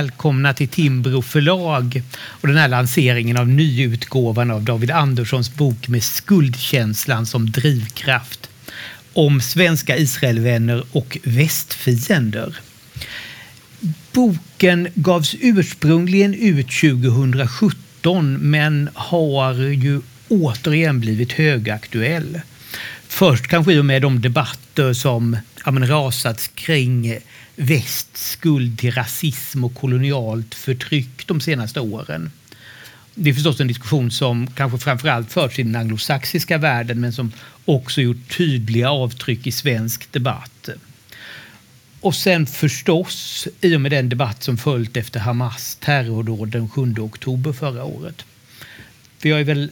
välkomna till Timbro förlag och den här lanseringen av nyutgåvan av David Anderssons bok med skuldkänslan som drivkraft om svenska Israelvänner och västfiender. Boken gavs ursprungligen ut 2017 men har ju återigen blivit högaktuell. Först kanske i och med de debatter som ja, men, rasats kring västs skuld till rasism och kolonialt förtryck de senaste åren. Det är förstås en diskussion som kanske framförallt förts i den anglosaxiska världen men som också gjort tydliga avtryck i svensk debatt. Och sen förstås i och med den debatt som följt efter Hamas terrordåd den 7 oktober förra året. För jag är väl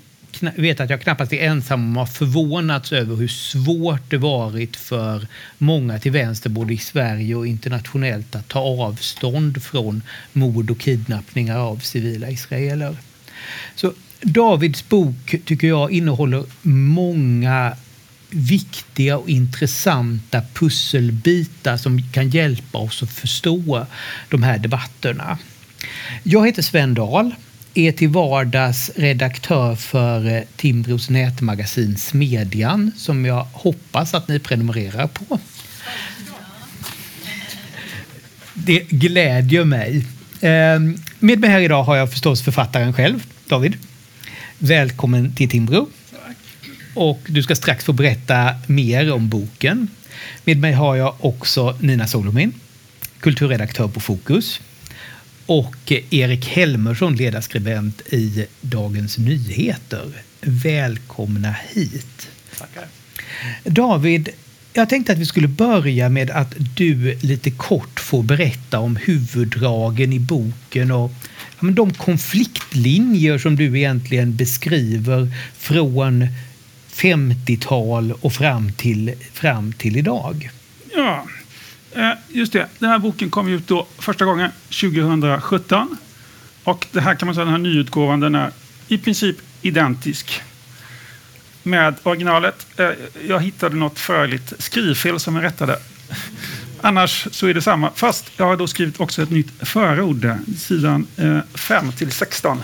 vet att jag knappast är ensam om att ha förvånats över hur svårt det varit för många till vänster både i Sverige och internationellt att ta avstånd från mord och kidnappningar av civila israeler. Så Davids bok tycker jag innehåller många viktiga och intressanta pusselbitar som kan hjälpa oss att förstå de här debatterna. Jag heter Sven Dahl är till vardags redaktör för eh, Timbros nätmagasin Smedjan som jag hoppas att ni prenumererar på. Det glädjer mig. Ehm, med mig här idag har jag förstås författaren själv, David. Välkommen till Timbro. Och du ska strax få berätta mer om boken. Med mig har jag också Nina Solomin, kulturredaktör på Fokus och Erik Helmersson, ledarskribent i Dagens Nyheter. Välkomna hit. Tackar. David, jag tänkte att vi skulle börja med att du lite kort får berätta om huvuddragen i boken och de konfliktlinjer som du egentligen beskriver från 50-tal och fram till, fram till idag. Ja, Eh, just det, den här boken kom ut då första gången 2017. Och det här kan man säga, den här nyutgåvan, den är i princip identisk med originalet. Eh, jag hittade något förligt skrivfel som jag rättade. Annars så är det samma, fast jag har då skrivit också ett nytt förord, sidan eh, 5 till 16.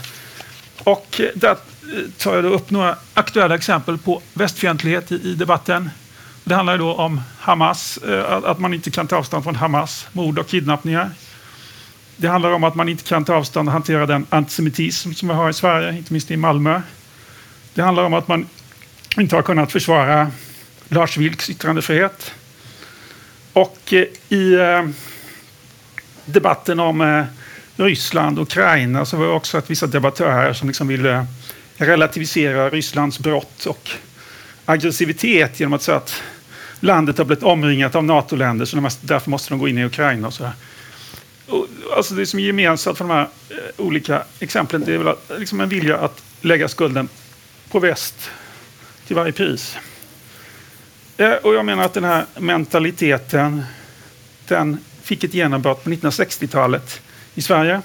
Och där tar jag då upp några aktuella exempel på västfientlighet i debatten. Det handlar då om Hamas, eh, att man inte kan ta avstånd från Hamas, mord och kidnappningar. Det handlar om att man inte kan ta avstånd och hantera den antisemitism som vi har i Sverige, inte minst i Malmö. Det handlar om att man inte har kunnat försvara Lars Vilks yttrandefrihet. Och eh, i eh, debatten om Ryssland och Ukraina så var det också att vissa debattörer som liksom ville relativisera Rysslands brott och aggressivitet genom att säga att landet har blivit omringat av NATO-länder så därför måste de gå in i Ukraina. Och så och, alltså det som är gemensamt för de här eh, olika exemplen det är väl att, liksom en vilja att lägga skulden på väst till varje pris. Eh, och jag menar att den här mentaliteten den fick ett genombrott på 1960-talet i Sverige.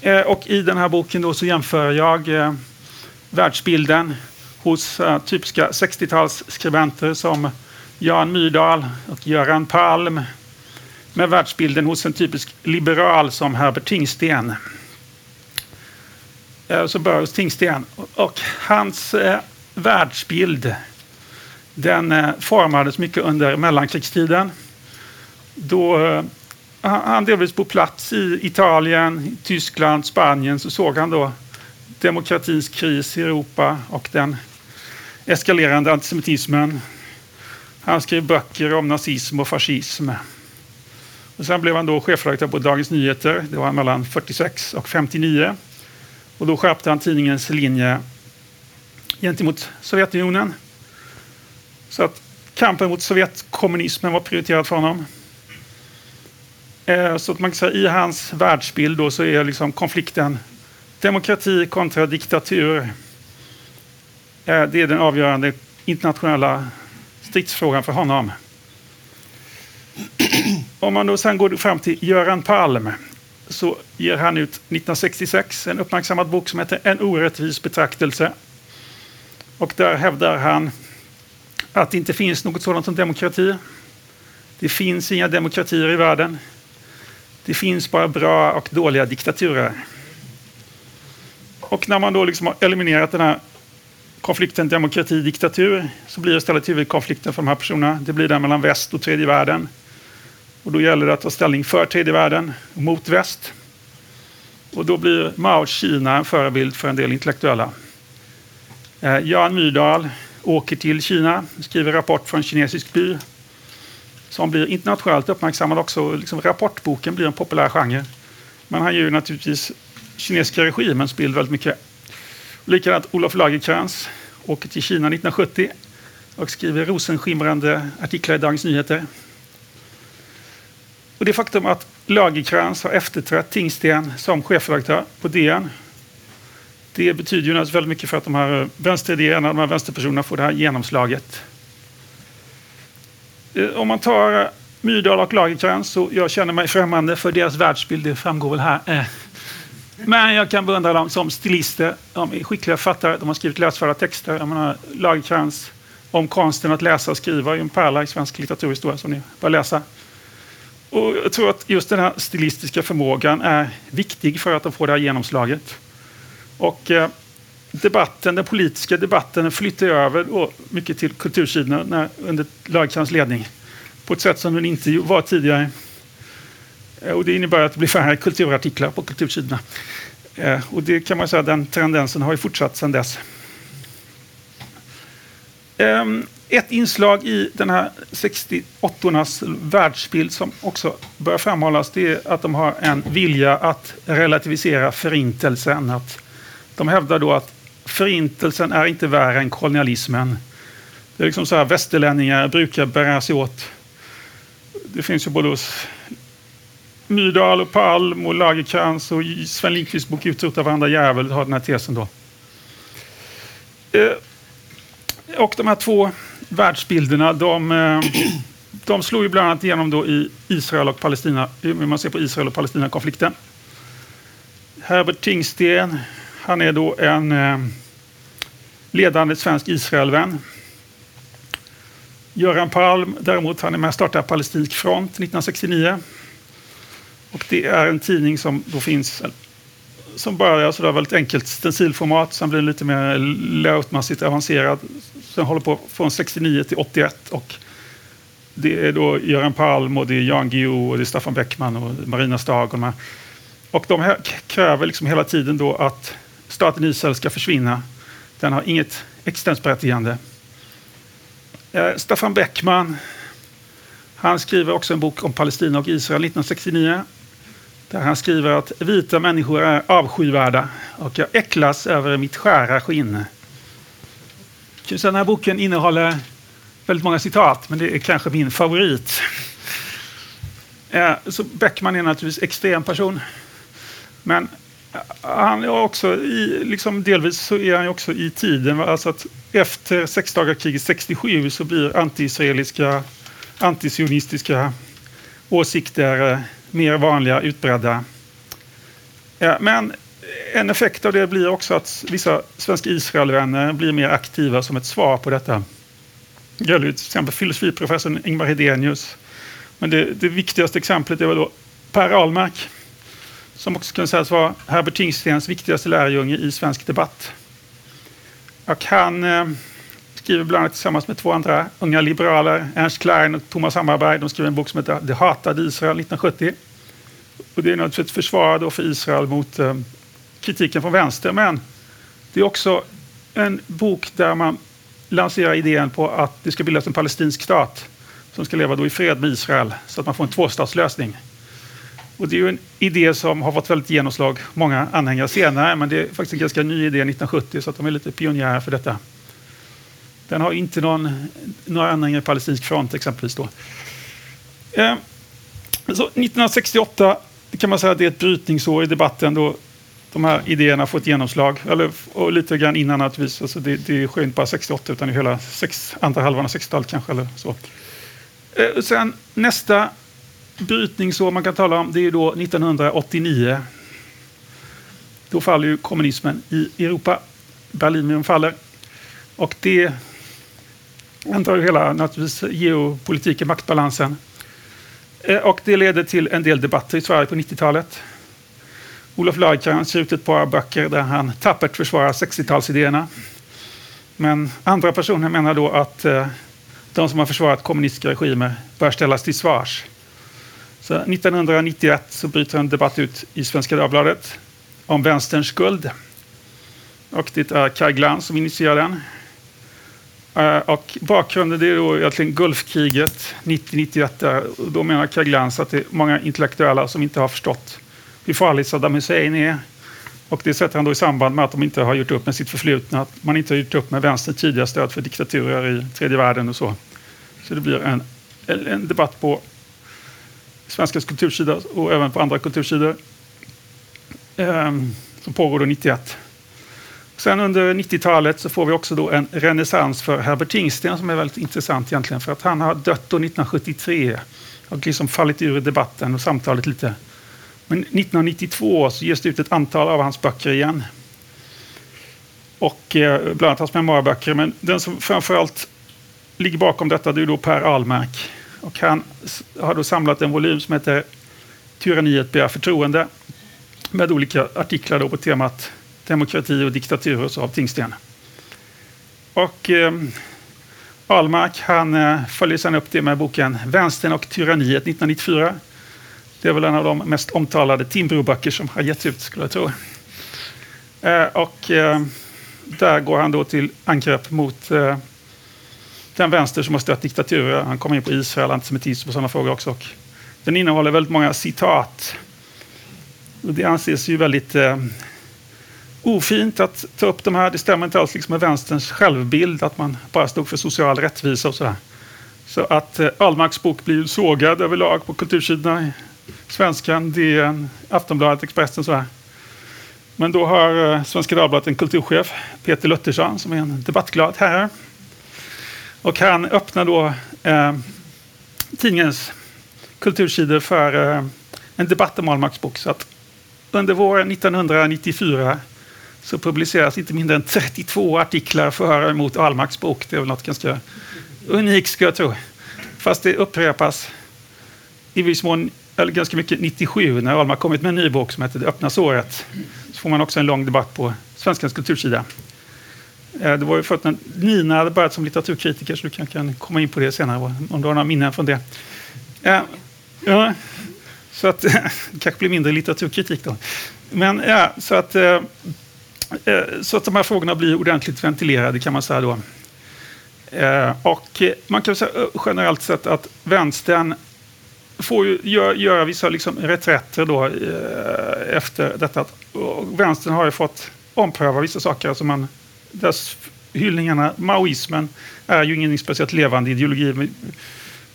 Eh, och i den här boken då så jämför jag eh, världsbilden hos eh, typiska 60-talsskribenter som Jan Myrdal och Göran Palm med världsbilden hos en typisk liberal som Herbert Tingsten. Uh, så börjar hos Tingsten. Och hans eh, världsbild den eh, formades mycket under mellankrigstiden. Då eh, han delvis på plats i Italien, Tyskland, Spanien så såg han då demokratins kris i Europa och den eskalerande antisemitismen. Han skrev böcker om nazism och fascism. Och sen blev han då chefredaktör på Dagens Nyheter. Det var mellan 46 och 59. Och då skärpte han tidningens linje gentemot Sovjetunionen. Så att kampen mot Sovjetkommunismen var prioriterad för honom. Eh, så att man kan säga i hans världsbild då så är liksom konflikten demokrati kontra diktatur Eh, är den avgörande internationella stridsfrågan för honom. Om man då sen går fram till Göran Palm så ger han ut 1966 en uppmärksammad bok som heter En orättvis betraktelse. Och där hävdar han att det inte finns något sådant som demokrati. Det finns inga demokratier i världen. Det finns bara bra och dåliga diktaturer. Och när man då liksom har eliminerat den här konflikten demokrati-diktatur så blir istället huvudkonflikten för de här personerna, det blir den mellan väst och tredje världen. Och då gäller det att ta ställning för tredje världen och mot väst. Och då blir Maos Kina en förebild för en del intellektuella. Eh, Jan Myrdal åker till Kina, skriver rapport från en kinesisk by som blir internationellt uppmärksammad också. Liksom rapportboken blir en populär genre. Men han gör naturligtvis kinesiska regimens bild väldigt mycket. Likadant Olof Lagercrantz åker till Kina 1970 och skriver rosenskimrande artiklar i Dagens Nyheter. Och det faktum att Lagercrantz har efterträtt Tingsten som chefredaktör på DN det betyder ju naturligtvis väldigt mycket för att de här vänsteridéerna, de här vänsterpersonerna får det här genomslaget. Eh, om man tar Myrdal och Lagercrantz så jag känner mig främmande för deras världsbild, det framgår väl här. Eh, men jag kan beundra dem som stilister. De är skickliga författare, de har skrivit läsvärda texter. Jag menar, Lagercrantz om konsten att läsa och skriva är en pärla i svensk litteraturhistoria som ni bör läsa. Och jag tror att just den här stilistiska förmågan är viktig för att de får det här genomslaget. Och eh, debatten, den politiska debatten flyttar över mycket till kultursidorna under Lagercrantz ledning på ett sätt som den inte var tidigare. Eh, och det innebär att det blir färre kulturartiklar på kultursidorna. Eh, och det kan man säga, den tendensen har ju fortsatt sedan dess. Ehm, ett inslag i den här 68-ornas världsbild som också bör framhållas det är att de har en vilja att relativisera förintelsen. Att de hävdar då att förintelsen är inte värre än kolonialismen. Det är liksom så här västerlänningar brukar bära sig åt. Det finns ju både hos Myrdal och Palm och Lagercrantz och Sven Lindqvists bok Utrota varandra jävel har den här tesen då. Eh, och de här två världsbilderna, de, eh, de slår ju bland annat igenom då i Israel och Palestina, hur man ser på Israel och Palestina-konflikten. Herbert Tingsten, han är då en eh, ledande svensk Israelvän. Göran Palm däremot, han är med och startade Palestinsk front 1969. Och det är en tidning som då finns som börjar sådär väldigt enkelt stencilformat, sen blir den lite mer layoutmässigt avancerad. Sen håller på från 69 till 81 och det är då Göran Palm och det är Jan Guillou och det är Staffan Beckman och Marina Stag. Och de, och de här kräver liksom hela tiden då att staten Israel ska försvinna. Den har inget existensberättigande. Eh, Staffan Beckman, han skriver också en bok om Palestina och Israel 1969. Där han skriver att vita människor är avskyvärda och jag äcklas över mitt skära skinn. Den här boken innehåller väldigt många citat, men det är kanske min favorit. Så Beckman är naturligtvis extrem person. Men han är också i, liksom delvis så är han också i tiden. Alltså att efter sexdagarskriget 67 så blir antiisraeliska, antisionistiska åsikter eh, mer vanliga, utbredda. Men en effekt av det blir också att vissa svenska Israelvänner blir mer aktiva som ett svar på detta. Det gäller till exempel filosofiprofessorn Ingmar Hedenius. Men det, det viktigaste exemplet är väl då Per Ahlmark som också kan sägas vara Herbert Tingstens viktigaste lärjunge i svensk debatt. Och han eh, skriver bland annat tillsammans med två andra unga liberaler, Ernst Klein och Thomas Hammarberg. De skriver en bok som heter Det hatade Israel 1970. Och det är naturligtvis ett försvar för Israel mot eh, kritiken från vänster. Men det är också en bok där man lanserar idén på att det ska bildas en palestinsk stat som ska leva då i fred med Israel så att man får en tvåstatslösning. Och det är ju en idé som har fått väldigt genomslag, många anhängare senare, men det är faktiskt en ganska ny idé 1970 så att de är lite pionjärer för detta. Den har inte någon, några anhängare i palestinsk front exempelvis. Då. Eh, så 1968 kan man säga att det är ett brytningsår i debatten då de här idéerna får ett genomslag. Eller, och lite grann innan naturligtvis. Alltså det, det sker inte bara 68 utan i hela sex, andra halvan av 60-talet kanske. Eller så. Eh, sen nästa brytningsår man kan tala om det är då 1989. Då faller ju kommunismen i Europa. Berlinmuren faller. Och det ändrar hela naturligtvis geopolitiken, maktbalansen. Eh, och det ledde till en del debatter i Sverige på 90-talet. Olof Lagercrantz ger ut ett par böcker där han tappert försvarar 60-talsidéerna. Men andra personer menar då att eh, de som har försvarat kommunistiska regimer bör ställas till svars. Så 1991 så bryter en debatt ut i Svenska Dagbladet om vänsterns skuld. Och det är Kaj Glans som initierar den. Eh, och bakgrunden är då egentligen Gulfkriget 90-91. Eh, då menar Kaj Glans att det är många intellektuella som inte har förstått hur farlig Saddam Hussein är. Och det sätter han då i samband med att de inte har gjort upp med sitt förflutna. Att man inte har gjort upp med vänsterns tidiga stöd för diktaturer i tredje världen och så. Så det blir en, en debatt på svenska kultursida och även på andra kultursidor. eh, som pågår då 91. Sen under 90-talet så får vi också då en renässans för Herbert Tingsten som är väldigt intressant egentligen för att han har dött 1973 och liksom fallit ur debatten och samtalet lite. Men 1992 så ges det ut ett antal av hans böcker igen. Och eh, bland annat hans memoarböcker. Men den som framförallt ligger bakom detta det är då Per Ahlmark. Och han har då samlat en volym som heter Tyranniet begär förtroende med olika artiklar då på temat demokrati och diktatur och så av Tingsten. Och eh, Ahlmark han eh, följer sedan upp det med boken Vänstern och tyranniet 1994. Det är väl en av de mest omtalade Timbro-böcker som har getts ut skulle jag tro. Eh, och eh, där går han då till angrepp mot eh, den vänster som har stött diktaturer. Han kommer in på Israel, antisemitism och sådana frågor också. Och den innehåller väldigt många citat. Och det anses ju väldigt eh, ofint att ta upp de här. Det stämmer inte alls liksom med vänsterns självbild att man bara stod för social rättvisa och sådär. Så att eh, Allmarks bok blir sågad överlag på kultursidorna. Svenskan, DN, Aftonbladet, Expressen och sådär. Men då har eh, Svenska Dagbladet en kulturchef, Peter Luttersson, som är en debattglad herre. Och han öppnar då eh, tidningens kultursidor för eh, en debatt om Allmarks bok. Så att under våren 1994 så publiceras inte mindre än 32 artiklar för och emot Almarks bok. Det är väl något ganska unikt, skulle jag tro. Fast det upprepas i viss mån, eller ganska mycket 97 när Almark kommit med en ny bok som heter Det öppna såret. Så får man också en lång debatt på Svenskans kultursida. Eh, det var ju för att Nina hade börjat som litteraturkritiker, så du kan, kan komma in på det senare om du har några minnen från det. Ja, ja så att det kanske blir mindre litteraturkritik då. Men ja, så att eh, Eh, så att de här frågorna blir ordentligt ventilerade kan man säga då. Eh, och man kan säga eh, generellt sett att vänstern får ju göra vissa liksom reträtter då efter detta. Vänstern har ju fått ompröva vissa saker. Alltså man, dess hyllningarna, maoismen, är ju ingen speciellt levande ideologi.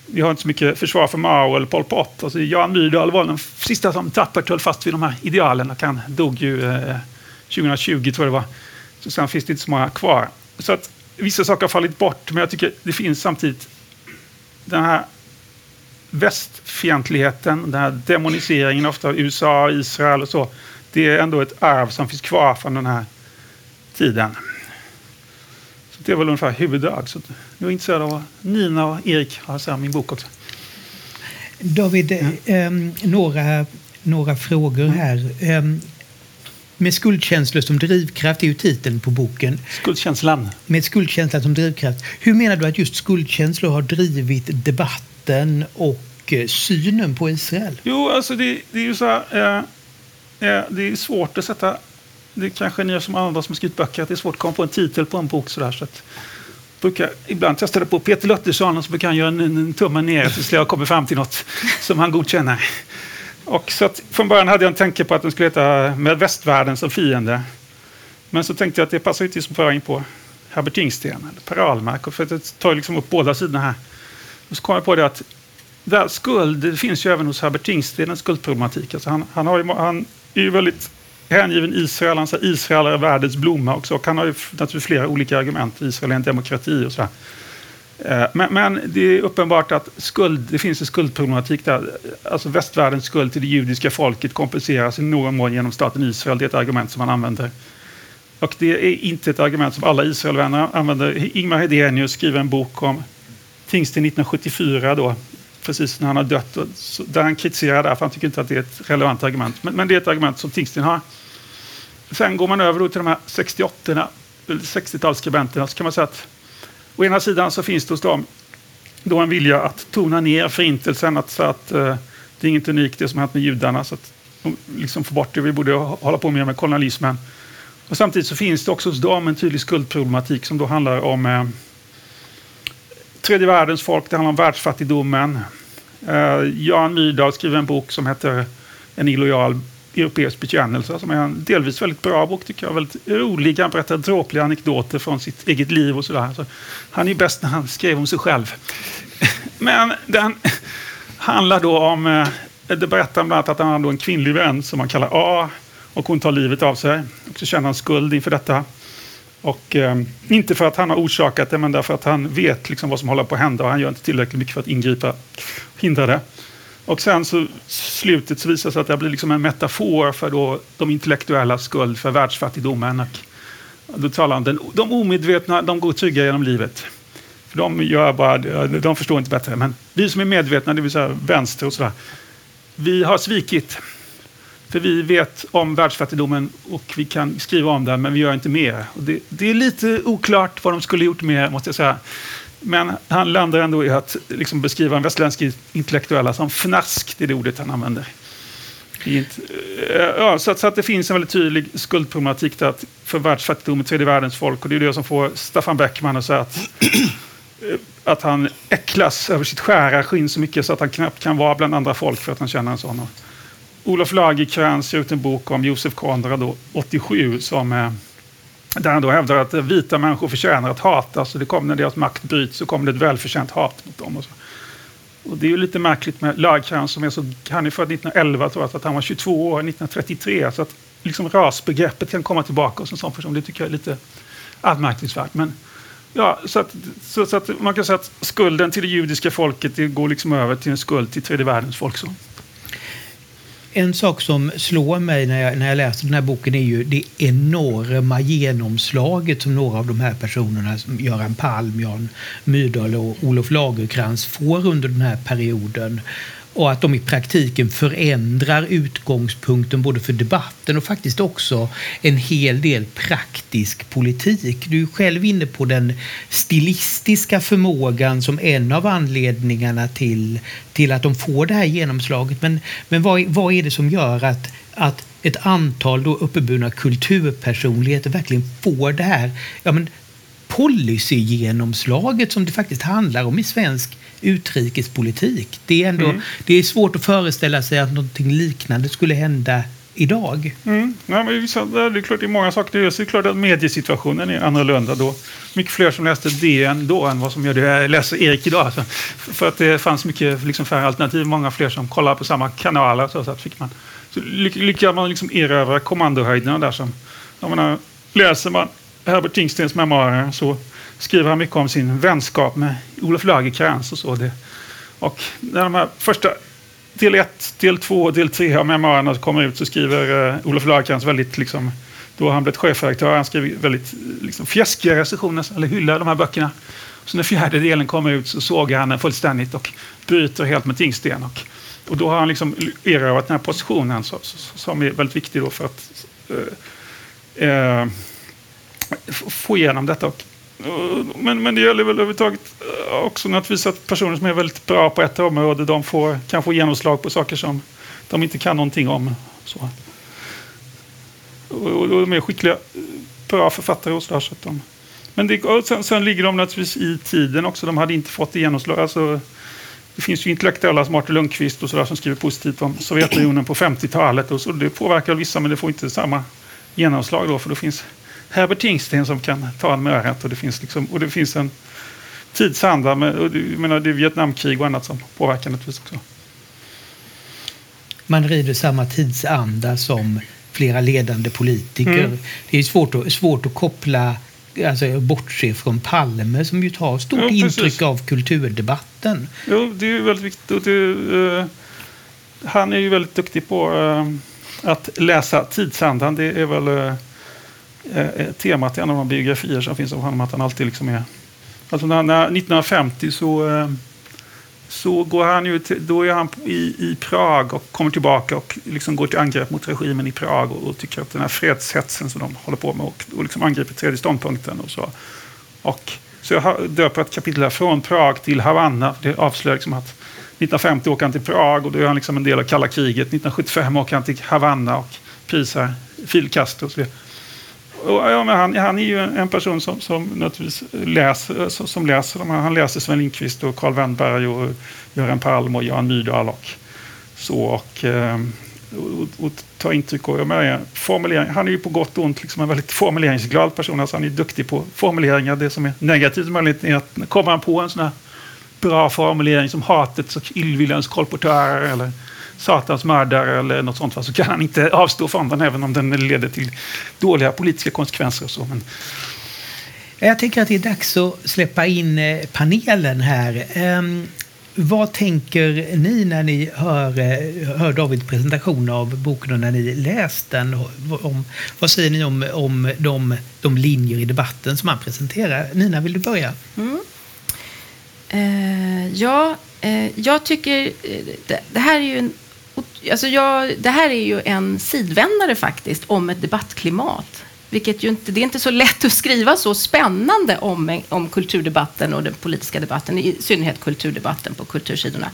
Vi har inte så mycket försvar för Mao eller Pol Pot. Alltså Jan Myrdal var den sista som tappert höll fast vid de här idealen och han dog ju 2020 tror jag det var. Så sen finns det inte så många kvar. Så att vissa saker har fallit bort, men jag tycker det finns samtidigt den här västfientligheten, den här demoniseringen ofta av USA, Israel och så. Det är ändå ett arv som finns kvar från den här tiden. Så det är väl ungefär huvuddrag. Så jag är intresserad av vad Nina och Erik har att säga om min bok också. David, mm. eh, några, några frågor här. Eh, med skuldkänslor som drivkraft är ju titeln på boken. Skuldkänslan. Med skuldkänslan som drivkraft. Hur menar du att just skuldkänslor har drivit debatten och eh, synen på Israel? Jo, alltså det, det är ju så här, eh, eh, det är svårt att sätta det kanske ni som andra som skrivit böcker, att det är svårt att komma på en titel på en bok sådär. Så att, brukar ibland testa det på Peter Luttersson och så brukar han göra en, en tumme ner tills jag kommer fram till något som han godkänner. Och så att, från början hade jag en tanke på att den skulle heta Med västvärlden som fiende. Men så tänkte jag att det passar inte som föra in på Herbert Tingsten eller Per Ahlmark. Och för att det tar liksom upp båda sidorna här. Och så kom jag på det att där skuld, det finns ju även hos Herbert Tingsten en skuldproblematik. Alltså han, han, har ju, han är ju väldigt hängiven Israel. Han säger Israel är världens blomma också. Och han har ju naturligtvis flera olika argument. Israel är en demokrati och så. Här. Eh, men, men, det är uppenbart att skuld, det finns en skuldproblematik där. Alltså västvärldens skuld till det judiska folket kompenseras i någon mån genom staten Israel. Det är ett argument som man använder. Och det är inte ett argument som alla Israelvänner använder. Ingmar Hedenius skriver en bok om Tingsten 1974 då, precis när han har dött. Och så, där han kritiserar det, för han tycker inte att det är ett relevant argument. Men, men det är ett argument som Tingsten har. Sen går man över till de här 68 60-talsskribenterna. Så kan man säga att å ena sidan så finns det hos dem då en vilja att tona ner förintelsen. Att, så att eh, det är inget unikt det som har hänt med judarna. Så att de liksom får bort det vi borde hålla på med med kolonialismen. Och samtidigt så finns det också hos dem en tydlig skuldproblematik som då handlar om eh, tredje världens folk, det handlar om världsfattigdomen. Eh, Jan Myrdal skriver en bok som heter En illojal europeisk bekännelse som är en delvis väldigt bra bok tycker jag. Väldigt rolig, han berättar dråpliga anekdoter från sitt eget liv och sådär. Så han är bäst när han skrev om sig själv. Men den handlar då om, eh, det berättar bland annat att han har en kvinnlig vän som han kallar A och hon tar livet av sig. Och så känner han skuld inför detta. Och eh, inte för att han har orsakat det, men därför att han vet liksom vad som håller på att hända och han gör inte tillräckligt mycket för att ingripa och hindra det. Och sen så slutet så visar det sig att det blir liksom en metafor för då de intellektuella skuld för världsfattigdomen. Och då talar han, den, de omedvetna, de går trygga genom livet. För de, gör bara, de förstår inte bättre. Men vi som är medvetna, det vill säga vänster och sådär, vi har svikit. För vi vet om världsfattigdomen och vi kan skriva om den, men vi gör inte mer. Och det, det är lite oklart vad de skulle gjort mer, måste jag säga. Men han landar ändå i att liksom beskriva en västerländske intellektuella som fnask, det är det ordet han använder. Eh, ja, så, att, så att det finns en väldigt tydlig skuldproblematik där för världsfattigdom i tredje världens folk. Och det är det som får Staffan Beckman att säga att, eh, att han äcklas över sitt skära skinn så mycket så att han knappt kan vara bland andra folk för att han känner en sån. Olof Lagercrantz ger ut en bok om Josef Konrad 87 som eh, där han då hävdar att vita människor förtjänar att hatas. och det kom när deras makt bryts så kommer det ett välförtjänt hat mot dem. Och, så. och det är ju lite märkligt med Lagercrantz som är så, han är född 1911 tror jag, att han var 22 år 1933. Så att liksom rasbegreppet kan komma tillbaka hos en sån person. Det tycker jag är lite anmärkningsvärt. Men, ja, så, att, så, så, att man kan säga att skulden till det judiska folket det går liksom över till en skuld till tredje världens folk. Så. En sak som slår mig när jag, när jag läser den här boken är ju det enorma genomslaget som några av de här personerna, som Göran Palm, Jan Myrdal och Olof Lagerkrans får under den här perioden och att de i praktiken förändrar utgångspunkten både för debatten och faktiskt också en hel del praktisk politik. Du är själv inne på den stilistiska förmågan som en av anledningarna till, till att de får det här genomslaget. Men, men vad, vad är det som gör att, att ett antal då uppburna kulturpersonligheter verkligen får det här ja, men, policygenomslaget som det faktiskt handlar om i svensk utrikespolitik. Det är, ändå, mm. det är svårt att föreställa sig att någonting liknande skulle hända idag. Mm. Ja, men det är klart det är många saker. Det är klart att mediesituationen är annorlunda då. Mycket fler som läste DN då än vad som gör det. Jag läser Erik idag. Alltså. För att det fanns mycket liksom, färre alternativ. Många fler som kollade på samma kanaler. Så, så att fick man, så lyckades man liksom erövra kommandohöjderna där. Som, jag menar, läser man Herbert Tingstens memoarer så skriver han mycket om sin vänskap med Olof Lagercrantz och så. Det. Och när de här första del 1, del 2 och del 3 av memoarerna kommer ut så skriver uh, Olof Lagercrantz väldigt liksom, då har han blivit chefredaktör, han skriver väldigt eh, liksom, fjäskiga recensioner, eller hyllar de här böckerna. Så när fjärde delen kommer ut så sågar han den fullständigt och bryter helt med Tingsten. Och, och då har han liksom erövrat den här positionen så, så, som är väldigt viktig då för att eh, eh få igenom detta. Och men, men det gäller väl överhuvudtaget eh, också naturligtvis att personer som är väldigt bra på ett område de får, kan få genomslag på saker som de inte kan någonting om. Så. Och, och de är skickliga, eh, bra författare och sådär. Så att de, men det, sen, sen, ligger de naturligtvis i tiden också. De hade inte fått genomslag. Alltså, det finns ju intellektuella som Artur Lundqvist och sådär som skriver positivt om Sovjetunionen på 50-talet. Och så, det påverkar vissa men det får inte samma genomslag då för det finns Herbert Tingsten som kan ta en med örat och det finns, liksom, och det finns en tidsanda. Med, och det, menar, det är Vietnamkrig och annat som påverkar naturligtvis också. Man rider samma tidsanda som flera ledande politiker. Mm. Det är svårt att, svårt att koppla alltså bortse från Palme som ju tar stort ja, intryck av kulturdebatten. Jo, det är väldigt viktigt. Det, uh, han är ju väldigt duktig på uh, att läsa tidsandan. Det är väl uh, Eh, eh, temat i en av de biografier som finns om honom, att han alltid liksom är... Alltså när, när 1950 så, eh, så går han ut, då är han i, i Prag och kommer tillbaka och liksom går till angrepp mot regimen i Prag och, och tycker att den här fredshetsen som de håller på med och, och liksom angriper tredje ståndpunkten och så. Och, så jag döper ett kapitel här från Prag till Havanna. Det avslöjar liksom att 1950 åker han till Prag och då är han liksom en del av kalla kriget. 1975 åker han till Havanna och prisar Fidel Castro. Och så ja, men han, han är ju en person som, som naturligtvis läser, som läser Han läser Sven Lindqvist och Karl Wennberg och Göran Palm och Jan Myrdal och så. Eh, och, och, och ta intryck av formulering. Han är ju på gott och ont liksom en väldigt formuleringsglad person. Alltså han är duktig på formuleringar. Det som är negativt möjligt är att kommer han på en sån här bra formulering som hatets och illviljans kolportörer eller Satans mördare eller något sånt, så kan han inte avstå från den även om den leder till dåliga politiska konsekvenser. Och så. Men... Jag tycker att det är dags att släppa in eh, panelen här. Um, vad tänker ni när ni hör, eh, hör Davids presentation av boken och när ni läst den? Om, vad säger ni om, om de, de linjer i debatten som han presenterar? Nina, vill du börja? Mm. Uh, ja, uh, jag tycker... Det, det, här är ju en Alltså jag, det här är ju en sidvändare faktiskt om ett debattklimat. Vilket ju inte, det är inte så lätt att skriva så spännande om, om kulturdebatten och den politiska debatten, i synnerhet kulturdebatten på kultursidorna.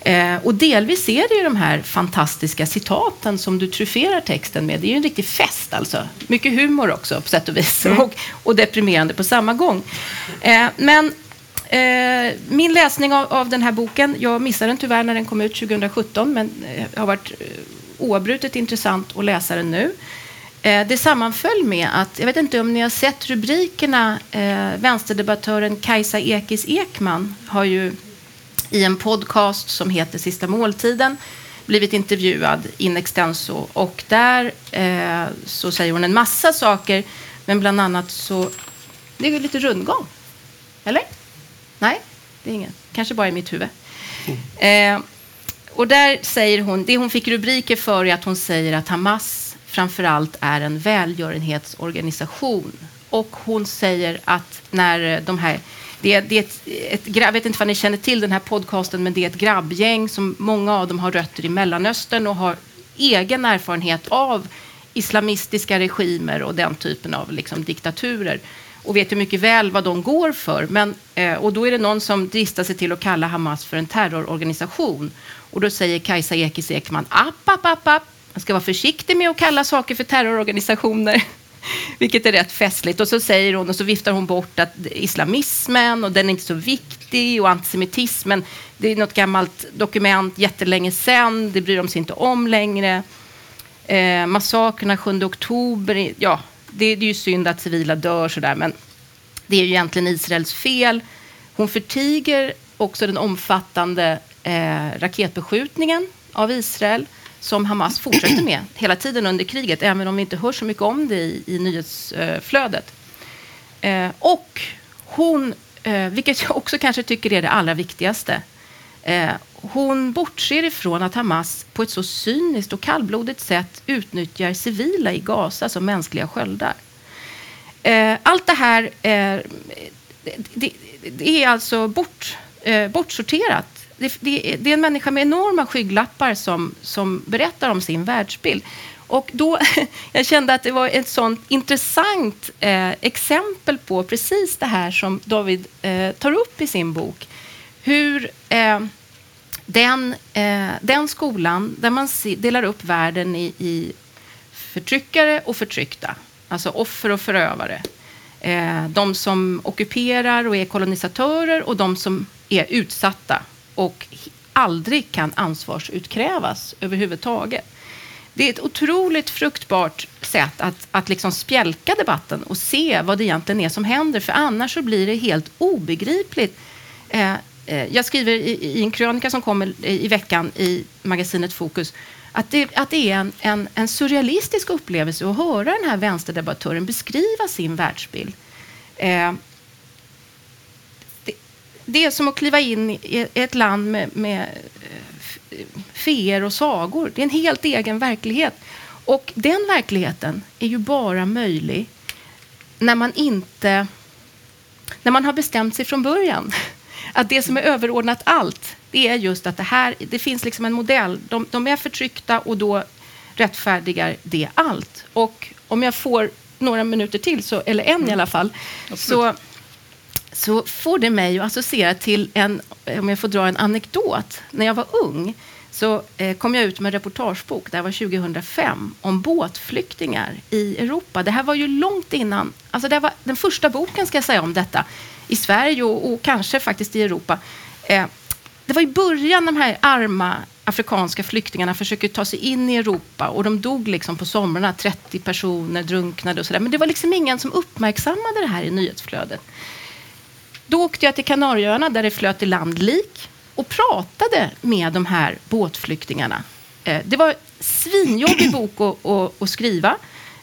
Eh, och delvis är det ju de här fantastiska citaten som du truferar texten med. Det är ju en riktig fest alltså. Mycket humor också på sätt och vis. Mm. Och, och deprimerande på samma gång. Eh, men Eh, min läsning av, av, den här boken, jag missade den tyvärr när den kom ut 2017, men eh, har varit eh, oavbrutet intressant att läsa den nu. Eh, det sammanföll med att, jag vet inte om ni har sett rubrikerna, eh, vänsterdebattören Kajsa Ekis Ekman har ju i en podcast som heter Sista måltiden blivit intervjuad in extenso och där eh, så säger hon en massa saker, men bland annat så, det är lite rundgång, eller? Nej, det är ingen. Kanske bara i mitt huvud. Mm. Eh, och där säger hon, det hon fick rubriker för är att hon säger att Hamas framför allt är en välgörenhetsorganisation. Och hon säger att när de här det, det är ett, ett, jag vet inte om ni känner till den här podcasten, men det är ett grabbgäng som många av dem har rötter i Mellanöstern och har egen erfarenhet av islamistiska regimer och den typen av liksom, diktaturer och vet ju mycket väl vad de går för. Men, eh, och då är det någon som dristar sig till att kalla Hamas för en terrororganisation. Och då säger Kajsa Ekis Ekman, app, app, app, app. Man ska vara försiktig med att kalla saker för terrororganisationer. Vilket är rätt festligt. Och så säger hon och så viftar hon bort att islamismen och den är inte så viktig och antisemitismen. Det är något gammalt dokument jättelänge sedan. Det bryr de sig inte om längre. Eh, massakerna 7 oktober. Ja, det, det är ju synd att civila dör sådär, men det är ju egentligen Israels fel. Hon förtiger också den omfattande eh, raketbeskjutningen av Israel som Hamas fortsätter med hela tiden under kriget, även om vi inte hör så mycket om det i, i nyhetsflödet. Eh, och hon, eh, vilket jag också kanske tycker är det allra viktigaste, eh, hon bortser ifrån att Hamas på ett så cyniskt och kallblodigt sätt utnyttjar civila i Gaza som mänskliga sköldar. Eh, allt det här eh, det, det, är alltså bort, eh, bortsorterat. Det, det, det, är en människa med enorma skygglappar som, som berättar om sin världsbild. Och då, jag kände att det var ett sånt intressant eh, exempel på precis det här som David eh, tar upp i sin bok. Hur eh, den, eh, den skolan där man delar upp världen i, i förtryckare och förtryckta, alltså offer och förövare. Eh, de som ockuperar och är kolonisatörer och de som är utsatta och aldrig kan ansvarsutkrävas överhuvudtaget. Det är ett otroligt fruktbart sätt att, att liksom spjälka debatten och se vad det egentligen är som händer, för annars så blir det helt obegripligt. Eh, Eh, jag skriver i, en krönika som kommer i veckan i magasinet Fokus att det, att det är en, en, en, surrealistisk upplevelse att höra den här vänsterdebattören beskriva sin världsbild. Eh, det, det, är som att kliva in i ett land med, med eh, feer och sagor. Det är en helt egen verklighet. Och den verkligheten är ju bara möjlig när man inte... När man har bestämt sig från början att det som är överordnat allt, det är just att det här, det finns liksom en modell. De, de är förtryckta och då rättfärdigar det allt. Och om jag får några minuter till, så, eller en i alla fall, så, så får det mig att associera till en, om jag får dra en anekdot. När jag var ung så eh, kom jag ut med en reportagebok, det här var 2005, om båtflyktingar i Europa. Det här var ju långt innan, alltså det var den första boken ska jag säga om detta i Sverige och, och kanske faktiskt i Europa. Eh, det var i början de här arma afrikanska flyktingarna försöker ta sig in i Europa och de dog liksom på somrarna, 30 personer drunknade och sådär. Men det var liksom ingen som uppmärksammade det här i nyhetsflödet. Då åkte jag till Kanarieöarna där det flöt i land lik och pratade med de här båtflyktingarna. Eh, det var svinjobbig bok att, att, att skriva.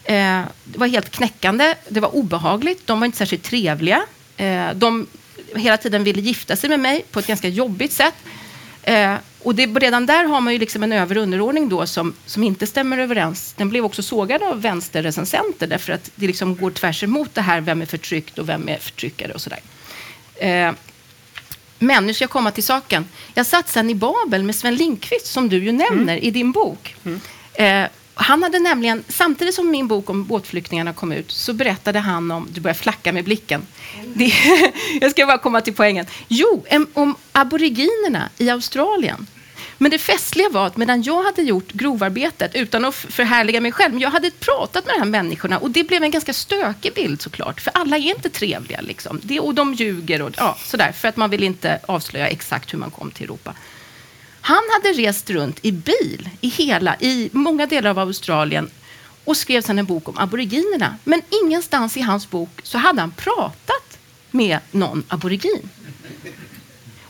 Eh, det var helt knäckande. Det var obehagligt. De var inte särskilt trevliga. Eh, de hela tiden ville gifta sig med mig på ett ganska jobbigt sätt. Och det, redan där har man ju liksom en över underordning då som, som inte stämmer överens. Den blev också sågad av vänsterrecensenter därför att det liksom går tvärs emot det här vem är förtryckt och vem är förtryckare och sådär. Men nu ska jag komma till saken. Jag satt sen i Babel med Sven Lindqvist som du ju nämner mm. i din bok. Mm. Eh, han hade nämligen, samtidigt som min bok om båtflyktingarna kom ut, så berättade han om, du börjar flacka med blicken. Det, jag ska bara komma till poängen. Jo, om aboriginerna i Australien men det festliga var att medan jag hade gjort grovarbetet, utan att förhärliga mig själv, men jag hade pratat med de här människorna och det blev en ganska stökig bild såklart, för alla är inte trevliga. Liksom. Det, och de ljuger och ja, sådär, för att man vill inte avslöja exakt hur man kom till Europa. Han hade rest runt i bil i, hela, i många delar av Australien och skrev sedan en bok om aboriginerna. Men ingenstans i hans bok så hade han pratat med någon aborigin.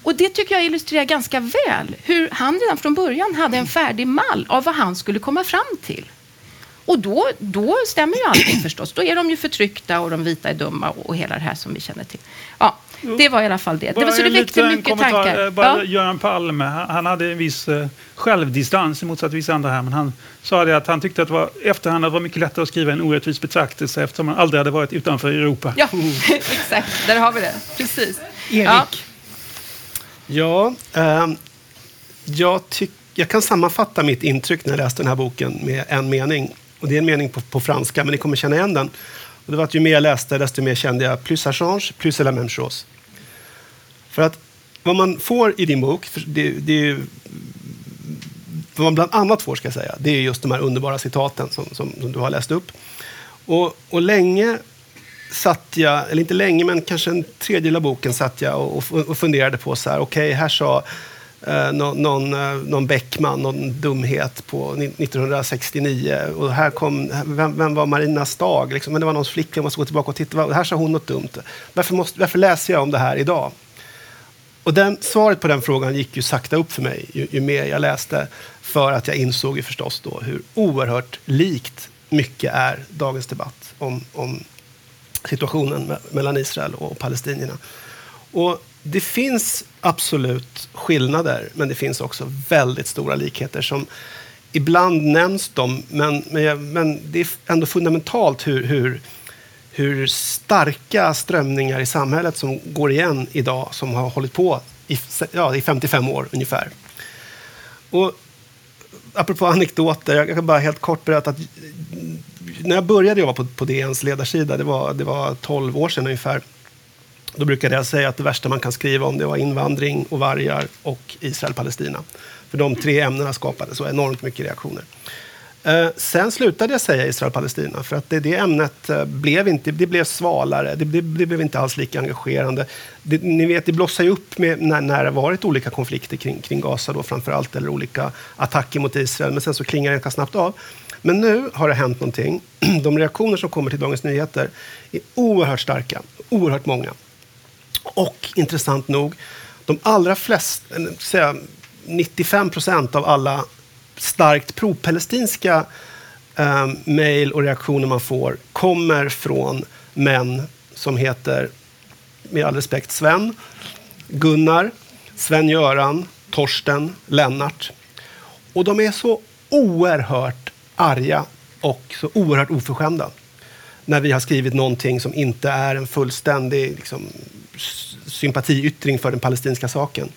Och det tycker jag illustrerar ganska väl hur han redan från början hade en färdig mall av vad han skulle komma fram till. Och då, då stämmer ju allting förstås. Då är de ju förtryckta och de vita är dumma och, och hela det här som vi känner till. Ja, det var i alla fall det. Bara det, var, så det väckte mycket kommentar, tankar. Eh, bara ja. Göran Palme, han hade en viss uh, självdistans i motsats till vissa andra här. Men han sa det att han tyckte att det var, efterhand att det var mycket lättare att skriva en orättvis betraktelse eftersom han aldrig hade varit utanför Europa. Ja, exakt. Där har vi det. Precis. Erik, ja. Ja, eh, jag, tyck, jag kan sammanfatta mitt intryck när jag läste den här boken med en mening. Och det är en mening på, på franska, men ni kommer känna igen den. Och det var att ju mer jag läste, desto mer kände jag plus ça change, plus c'est la même chose. För att vad man får i din bok, det, det är vad man bland annat får, ska jag säga, det är just de här underbara citaten som, som, som du har läst upp. Och, och länge satt jag, eller inte länge, men kanske en tredjedel av boken satt jag och, och funderade på så här, okej, okay, här sa eh, någon, någon, eh, någon Bäckman någon dumhet på 1969 och här kom, vem, vem var Marina Stag? Liksom, men det var någons flicka, jag måste gå tillbaka och titta, här sa hon något dumt. Varför, måste, varför läser jag om det här idag? Och den, svaret på den frågan gick ju sakta upp för mig ju, ju mer jag läste. För att jag insåg ju förstås då hur oerhört likt mycket är dagens debatt om, om situationen mellan Israel och palestinierna. Och det finns absolut skillnader, men det finns också väldigt stora likheter som ibland nämns de, men, men, men det är ändå fundamentalt hur, hur, hur starka strömningar i samhället som går igen idag, som har hållit på i, ja, i 55 år ungefär. Och apropå anekdoter, jag kan bara helt kort berätta att när jag började jobba på, på DNs ledarsida, det var, det var 12 år sedan ungefär, då brukade jag säga att det värsta man kan skriva om det var invandring och vargar och Israel-Palestina. För de tre ämnena skapade så enormt mycket reaktioner. Eh, sen slutade jag säga Israel-Palestina för att det, det ämnet eh, blev, inte, det blev svalare. Det, det, det blev inte alls lika engagerande. Det, ni vet, det blossar ju upp med, när, när det varit olika konflikter kring, kring Gaza då framför allt, eller olika attacker mot Israel, men sen så klingar det ganska snabbt av. Men nu har det hänt någonting. De reaktioner som kommer till Dagens Nyheter är oerhört starka, oerhört många. Och intressant nog, de allra flesta, säga, 95 procent av alla starkt pro-palestinska eh, mejl och reaktioner man får kommer från män som heter, med all respekt, Sven, Gunnar, Sven-Göran, Torsten, Lennart. Och de är så oerhört arga och så oerhört oförskämda när vi har skrivit någonting som inte är en fullständig liksom, sympatiyttring för den palestinska saken.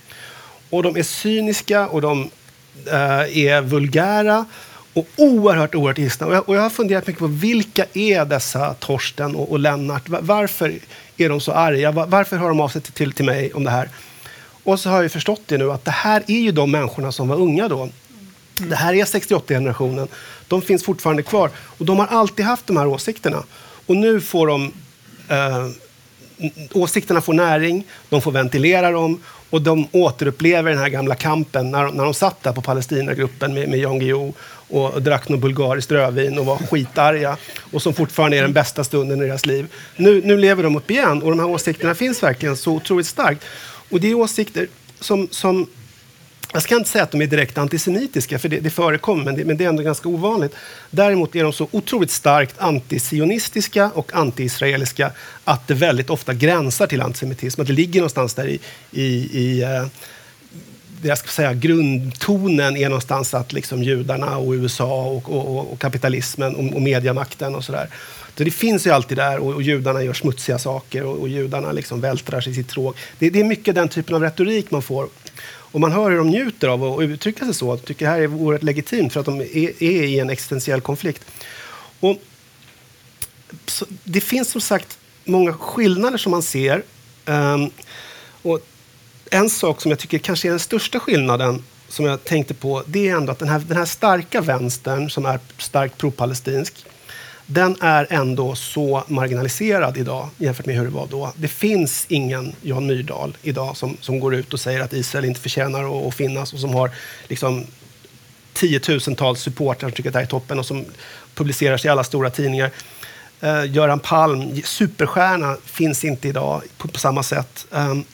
Och de är cyniska och de eh, är vulgära och oerhört, oerhört ilskna. Och jag, och jag har funderat mycket på vilka är dessa Torsten och, och Lennart? Varför är de så arga? Varför hör de av sig till, till mig om det här? Och så har jag förstått det nu att det här är ju de människorna som var unga då. Det här är 68-generationen. De finns fortfarande kvar. Och de har alltid haft de här åsikterna. Och nu får de... Eh, åsikterna får näring, de får ventilera dem och de återupplever den här gamla kampen när, när de satt där på Palestinagruppen med, med Jan Guillou och drack något bulgariskt rödvin och var skitarga och som fortfarande är den bästa stunden i deras liv. Nu, nu lever de upp igen och de här åsikterna finns verkligen så otroligt starkt. Och det är åsikter som, som jag ska inte säga att de är direkt antisemitiska, för det, det förekommer, men det, men det, är ändå ganska ovanligt. Däremot är de så otroligt starkt antisionistiska och antiisraeliska att det väldigt ofta gränsar till antisemitism. Att det ligger någonstans där i, i, i eh, jag ska säga, grundtonen är någonstans att liksom judarna och USA och, och, och kapitalismen och, och mediamakten och sådär. Så det finns ju alltid där och, och judarna gör smutsiga saker och, och judarna liksom vältrar sig i sitt tråg. Det, det, är mycket den typen av retorik man får. Och man hör hur de njuter av att uttrycka sig så. De tycker det här är oerhört legitimt för att de är, är i en existentiell konflikt. Och så, det finns som sagt många skillnader som man ser. Um, och en sak som jag tycker kanske är den största skillnaden som jag tänkte på, det är ändå att den här, den här starka vänstern som är starkt pro-palestinsk, den är ändå så marginaliserad idag jämfört med hur det var då. Det finns ingen Jan Myrdal idag som, som går ut och säger att Israel inte förtjänar att, att finnas och som har liksom tiotusentals supportrar som tycker att det här är toppen och som publiceras i alla stora tidningar. Eh, Göran Palm, superstjärna, finns inte idag på, på samma sätt. Um,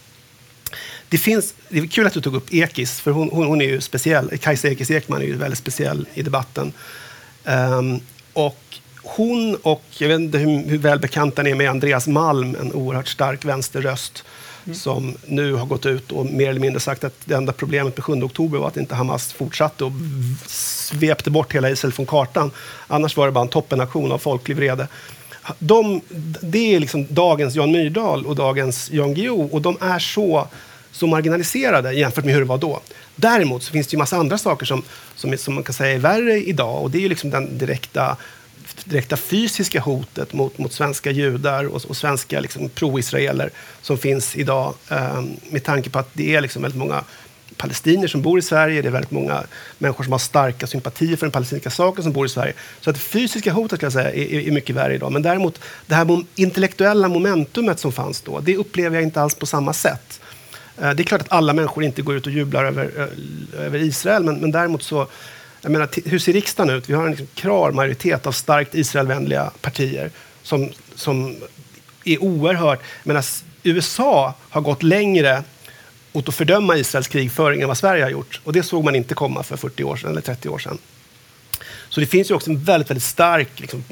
det, finns, det är kul att du tog upp Ekis, för hon, hon, hon är ju speciell. Kajsa Ekis Ekman är ju väldigt speciell i debatten. Um, och hon och, jag vet inte hur, hur välbekant den är med Andreas Malm, en oerhört stark vänsterröst, mm. som nu har gått ut och mer eller mindre sagt att det enda problemet med 7 oktober var att inte Hamas fortsatte och svepte bort hela Israel från kartan. Annars var det bara en toppenaktion av folklig vrede. De, det är liksom dagens Jan Myrdal och dagens Jan Guillou och de är så så marginaliserade jämfört med hur det var då. Däremot så finns det ju massa andra saker som, som, som man kan säga är värre idag och det är ju liksom den direkta direkta fysiska hotet mot, mot svenska judar och, och svenska liksom, pro-israeler som finns idag eh, med tanke på att det är liksom väldigt många palestinier som bor i Sverige, det är väldigt många människor som har starka sympatier för den palestinska saken som bor i Sverige. Så att det fysiska hotet kan jag säga, är, är mycket värre idag. Men däremot det här intellektuella momentumet som fanns då, det upplever jag inte alls på samma sätt. Eh, det är klart att alla människor inte går ut och jublar över, över Israel, men, men däremot så jag menar, hur ser riksdagen ut? Vi har en liksom klar majoritet av starkt Israelvänliga partier som, som är oerhört... Medan USA har gått längre åt att fördöma Israels krigföring än vad Sverige har gjort. Och det såg man inte komma för 40 år sedan, eller 30 år sedan. Så det finns ju också en väldigt, väldigt stark liksom,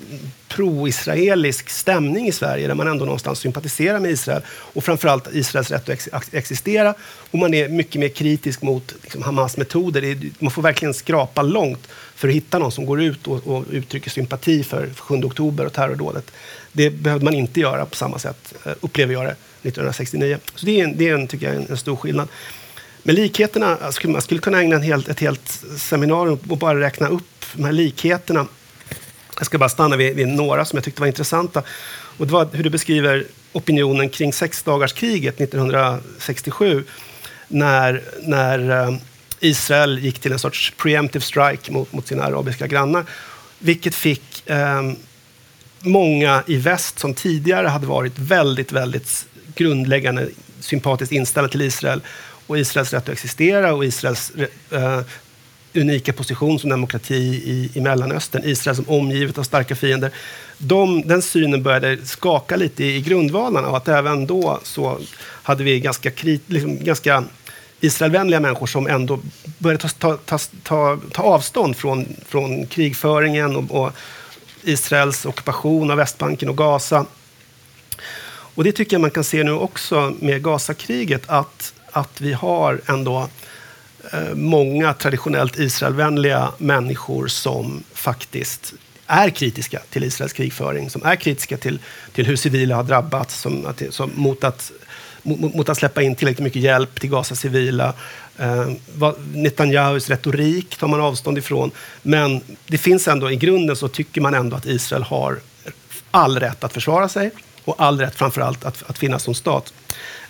pro-israelisk stämning i Sverige där man ändå någonstans sympatiserar med Israel och framförallt Israels rätt att ex existera. Och man är mycket mer kritisk mot liksom, Hamas metoder. Är, man får verkligen skrapa långt för att hitta någon som går ut och, och uttrycker sympati för 7 oktober och terrordådet. Det behövde man inte göra på samma sätt, eh, upplever jag det, 1969. Så det är, en, det är en, tycker jag, en, en stor skillnad. Men likheterna, alltså, man skulle kunna ägna en helt, ett helt seminarium och bara räkna upp de här likheterna. Jag ska bara stanna vid, vid, några som jag tyckte var intressanta. Och det var hur du beskriver opinionen kring sexdagarskriget 1967 när, när eh, Israel gick till en sorts preemptive strike mot, mot sina arabiska grannar. Vilket fick eh, många i väst som tidigare hade varit väldigt, väldigt grundläggande sympatiskt inställda till Israel och Israels rätt att existera och Israels eh, unika position som demokrati i, i Mellanöstern, Israel som omgivet av starka fiender. De, den synen började skaka lite i, i grundvalarna och att även då så hade vi ganska, krit, liksom, ganska Israelvänliga människor som ändå började ta, ta, ta, ta avstånd från, från krigföringen och, och Israels ockupation av Västbanken och Gaza. Och det tycker jag man kan se nu också med Gazakriget, att, att vi har ändå Eh, många traditionellt Israelvänliga människor som faktiskt är kritiska till Israels krigföring, som är kritiska till, till hur civila har drabbats, som, som, mot att mot, mot att släppa in tillräckligt mycket hjälp till Gazas civila. Eh, Netanyahus retorik tar man avstånd ifrån. Men det finns ändå, i grunden så tycker man ändå att Israel har all rätt att försvara sig och all rätt framför allt att, att finnas som stat.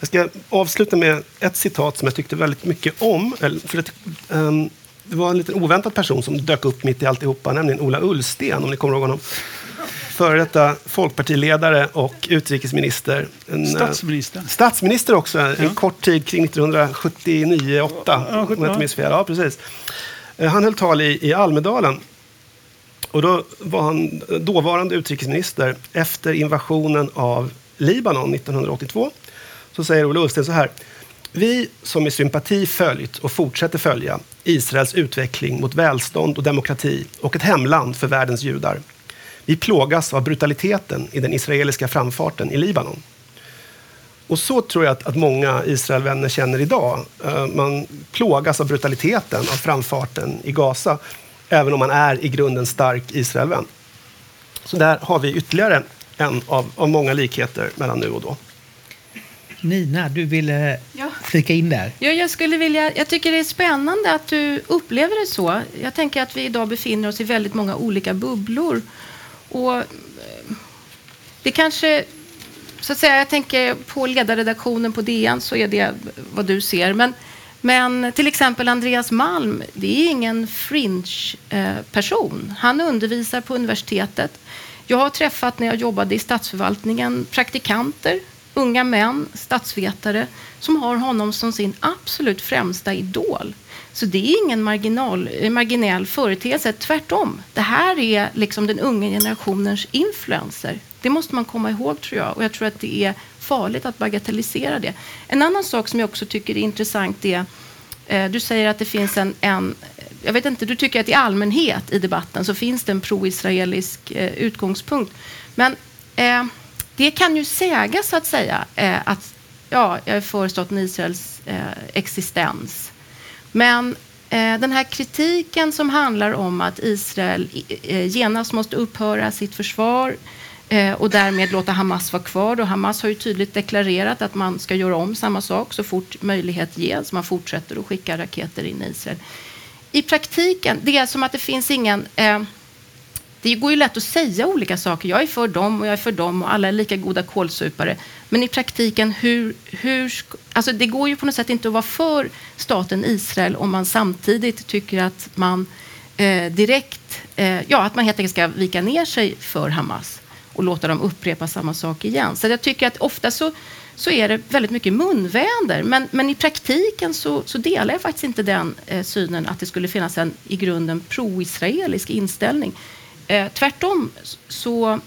Jag ska avsluta med ett citat som jag tyckte väldigt mycket om. För att, um, det var en lite oväntad person som dök upp mitt i alltihopa, nämligen Ola Ullsten, om ni kommer ihåg honom. Före detta folkpartiledare och utrikesminister. En, eh, statsminister. Statsminister också, ja. en kort tid kring 1979-8, ja, om jag inte minns fel. Ja, precis. Eh, han höll tal i, i Almedalen. Och då var han dåvarande utrikesminister efter invasionen av Libanon 1982. Så säger Ola Ullsten så här. Vi som med sympati följt och fortsätter följa Israels utveckling mot välstånd och demokrati och ett hemland för världens judar. Vi plågas av brutaliteten i den israeliska framfarten i Libanon. Och så tror jag att, att många Israelvänner känner idag. Eh, man plågas av brutaliteten av framfarten i Gaza, även om man är i grunden stark Israelvän. Så där har vi ytterligare en av, av många likheter mellan nu och då. Nina, du ville ja. flika in där. Ja, jag, skulle vilja, jag tycker det är spännande att du upplever det så. Jag tänker att vi idag befinner oss i väldigt många olika bubblor. Och eh, det kanske, så att säga, jag tänker på ledarredaktionen på DN så är det vad du ser. Men, men till exempel Andreas Malm, det är ingen fringe-person. Han undervisar på universitetet. Jag har träffat när jag jobbade i statsförvaltningen praktikanter unga män, statsvetare, som har honom som sin absolut främsta idol. Så det är ingen marginal, eh, marginell företeelse, tvärtom. Det här är liksom den unga generationens influencer. Det måste man komma ihåg tror jag och jag tror att det är farligt att bagatellisera det. En annan sak som jag också tycker är intressant är eh, du säger att det finns en, en, jag vet inte, du tycker att i allmänhet i debatten så finns det en pro-israelisk eh, utgångspunkt. Men eh, det kan ju säga så att säga eh, att ja, jag är för staten Israels eh, existens. Men eh, den här kritiken som handlar om att Israel eh, genast måste upphöra sitt försvar eh, Eh, och därmed låta Hamas vara kvar. Och Hamas har ju tydligt deklarerat att man ska göra om samma sak så fort möjlighet ges. Man fortsätter att skicka raketer in i Israel. I praktiken, det är som att det finns ingen eh, det går ju lätt att säga olika saker. Jag är för dem och jag är för dem och alla är lika goda kålsupare. Men i praktiken, hur, hur, alltså det går ju på något sätt inte att vara för staten Israel om man samtidigt tycker att man eh, direkt, eh, ja, att man helt enkelt ska vika ner sig för Hamas och låta dem upprepa samma sak igen. Så jag tycker att ofta så, så är det väldigt mycket munväder. Men, men i praktiken så, så delar jag faktiskt inte den eh, synen att det skulle finnas en i grunden pro-israelisk inställning. Eh, tvärtom, så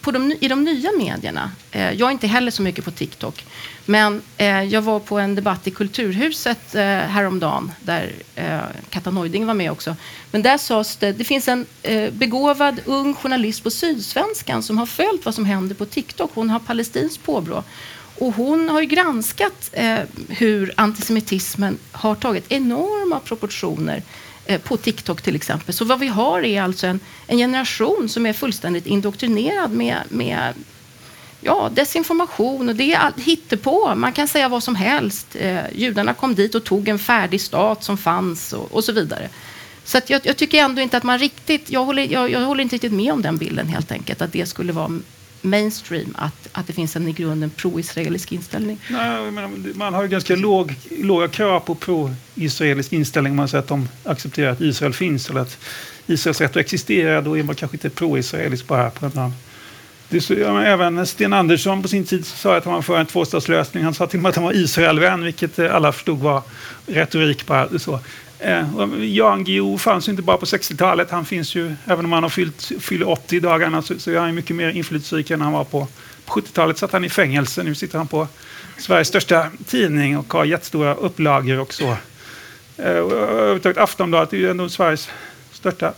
på de, i de nya medierna, eh, jag är inte heller så mycket på TikTok, men eh, jag var på en debatt i Kulturhuset eh, häromdagen där eh, Katta Neuding var med också. Men där sades det, det finns en eh, begåvad ung journalist på Sydsvenskan som har följt vad som händer på TikTok. Hon har palestinskt påbrå. Och hon har ju granskat eh, hur antisemitismen har tagit enorma proportioner Eh, på TikTok till exempel. Så vad vi har är alltså en, en generation som är fullständigt indoktrinerad med, med ja, desinformation och det är all, hittepå. Man kan säga vad som helst. Eh, judarna kom dit och tog en färdig stat som fanns och, och så vidare. Så att jag, jag, tycker ändå inte att man riktigt, jag håller, jag, jag håller inte riktigt med om den bilden helt enkelt, att det skulle vara mainstream att, att det finns en i grunden pro-israelisk inställning? Nej, men man har ju ganska låg, låga krav på pro-israelisk inställning. Man säger att de accepterar att Israel finns eller att Israels rätt att existera. Då är man kanske inte pro-israelisk bara på en annan det så, ja, även Sten Andersson på sin tid sa att han var för en tvåstatslösning. Han sa till och med att han var Israelvän, vilket eh, alla förstod var retorik. Bara, så. Eh, Jan Guillou fanns ju inte bara på 60-talet. Han finns ju, även om han har fyllt, fyller 80 dagarna, så, så är han mycket mer inflytelserik än han var på, på 70-talet. satt han i fängelse. Nu sitter han på Sveriges största tidning och har jättestora upplagor och så. Eh, Aftonbladet är ju ändå Sveriges största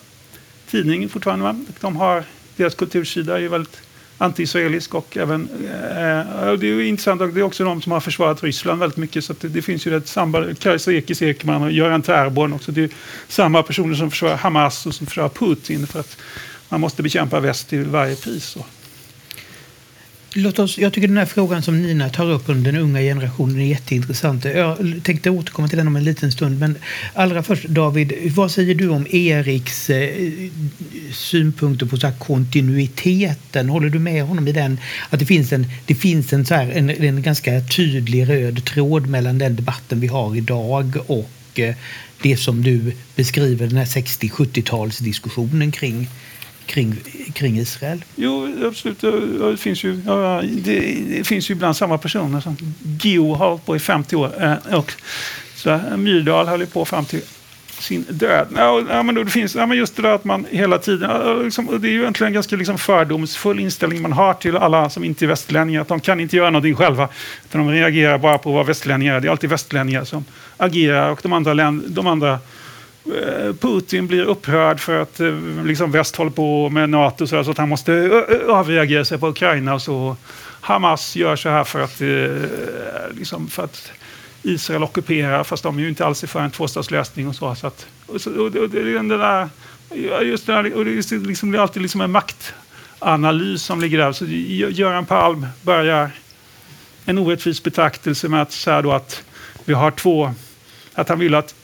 tidning fortfarande. Va? De har, deras kultursida är ju väldigt anti-israelisk och även, eh, det är intressant, det är också de som har försvarat Ryssland väldigt mycket. Så det, det, finns ju ett samband, Kajsa Ekis Ekman och Göran Tärborn också. Det är samma personer som försvarar Hamas och som försvarar Putin för att man måste bekämpa väst till varje pris. Och Låt oss, jag tycker den här frågan som Nina tar upp om den unga generationen är jätteintressant. Jag tänkte återkomma till den om en liten stund. Men allra först, David, vad säger du om Eriks eh, synpunkter på så kontinuiteten? Håller du med honom i den? Att det finns en, det finns en, så här, en, en ganska tydlig röd tråd mellan den debatten vi har idag och eh, det som du beskriver, den här 60-70-talsdiskussionen kring kring, kring Israel? Jo, absolut. Det finns ju, det, finns ju ibland samma personer. Som Geo har hållit på i 50 år. Eh, och så Myrdal höll på fram till sin död. Ja, men då det finns, ja, men just det där att man hela tiden... Liksom, det är ju egentligen en ganska liksom fördomsfull inställning man har till alla som inte är västlänningar. Att de kan inte göra någonting själva. Utan de reagerar bara på vad västlänningar är. Det är alltid västlänningar som agerar och de andra, de andra Eh, Putin blir upprörd för att eh, liksom väst håller på med NATO så, att han måste avreagera sig på Ukraina. Och så Hamas gör så här för att, eh, liksom för att Israel ockuperar fast de är ju inte alls för en tvåstatslösning. Och så, så att, och så, och det, är den där, just det, där, och det, liksom, det är alltid liksom en maktanalys som ligger där. Så Göran Palm börjar en orättvis betraktelse med att säga då att vi har två, att han vill att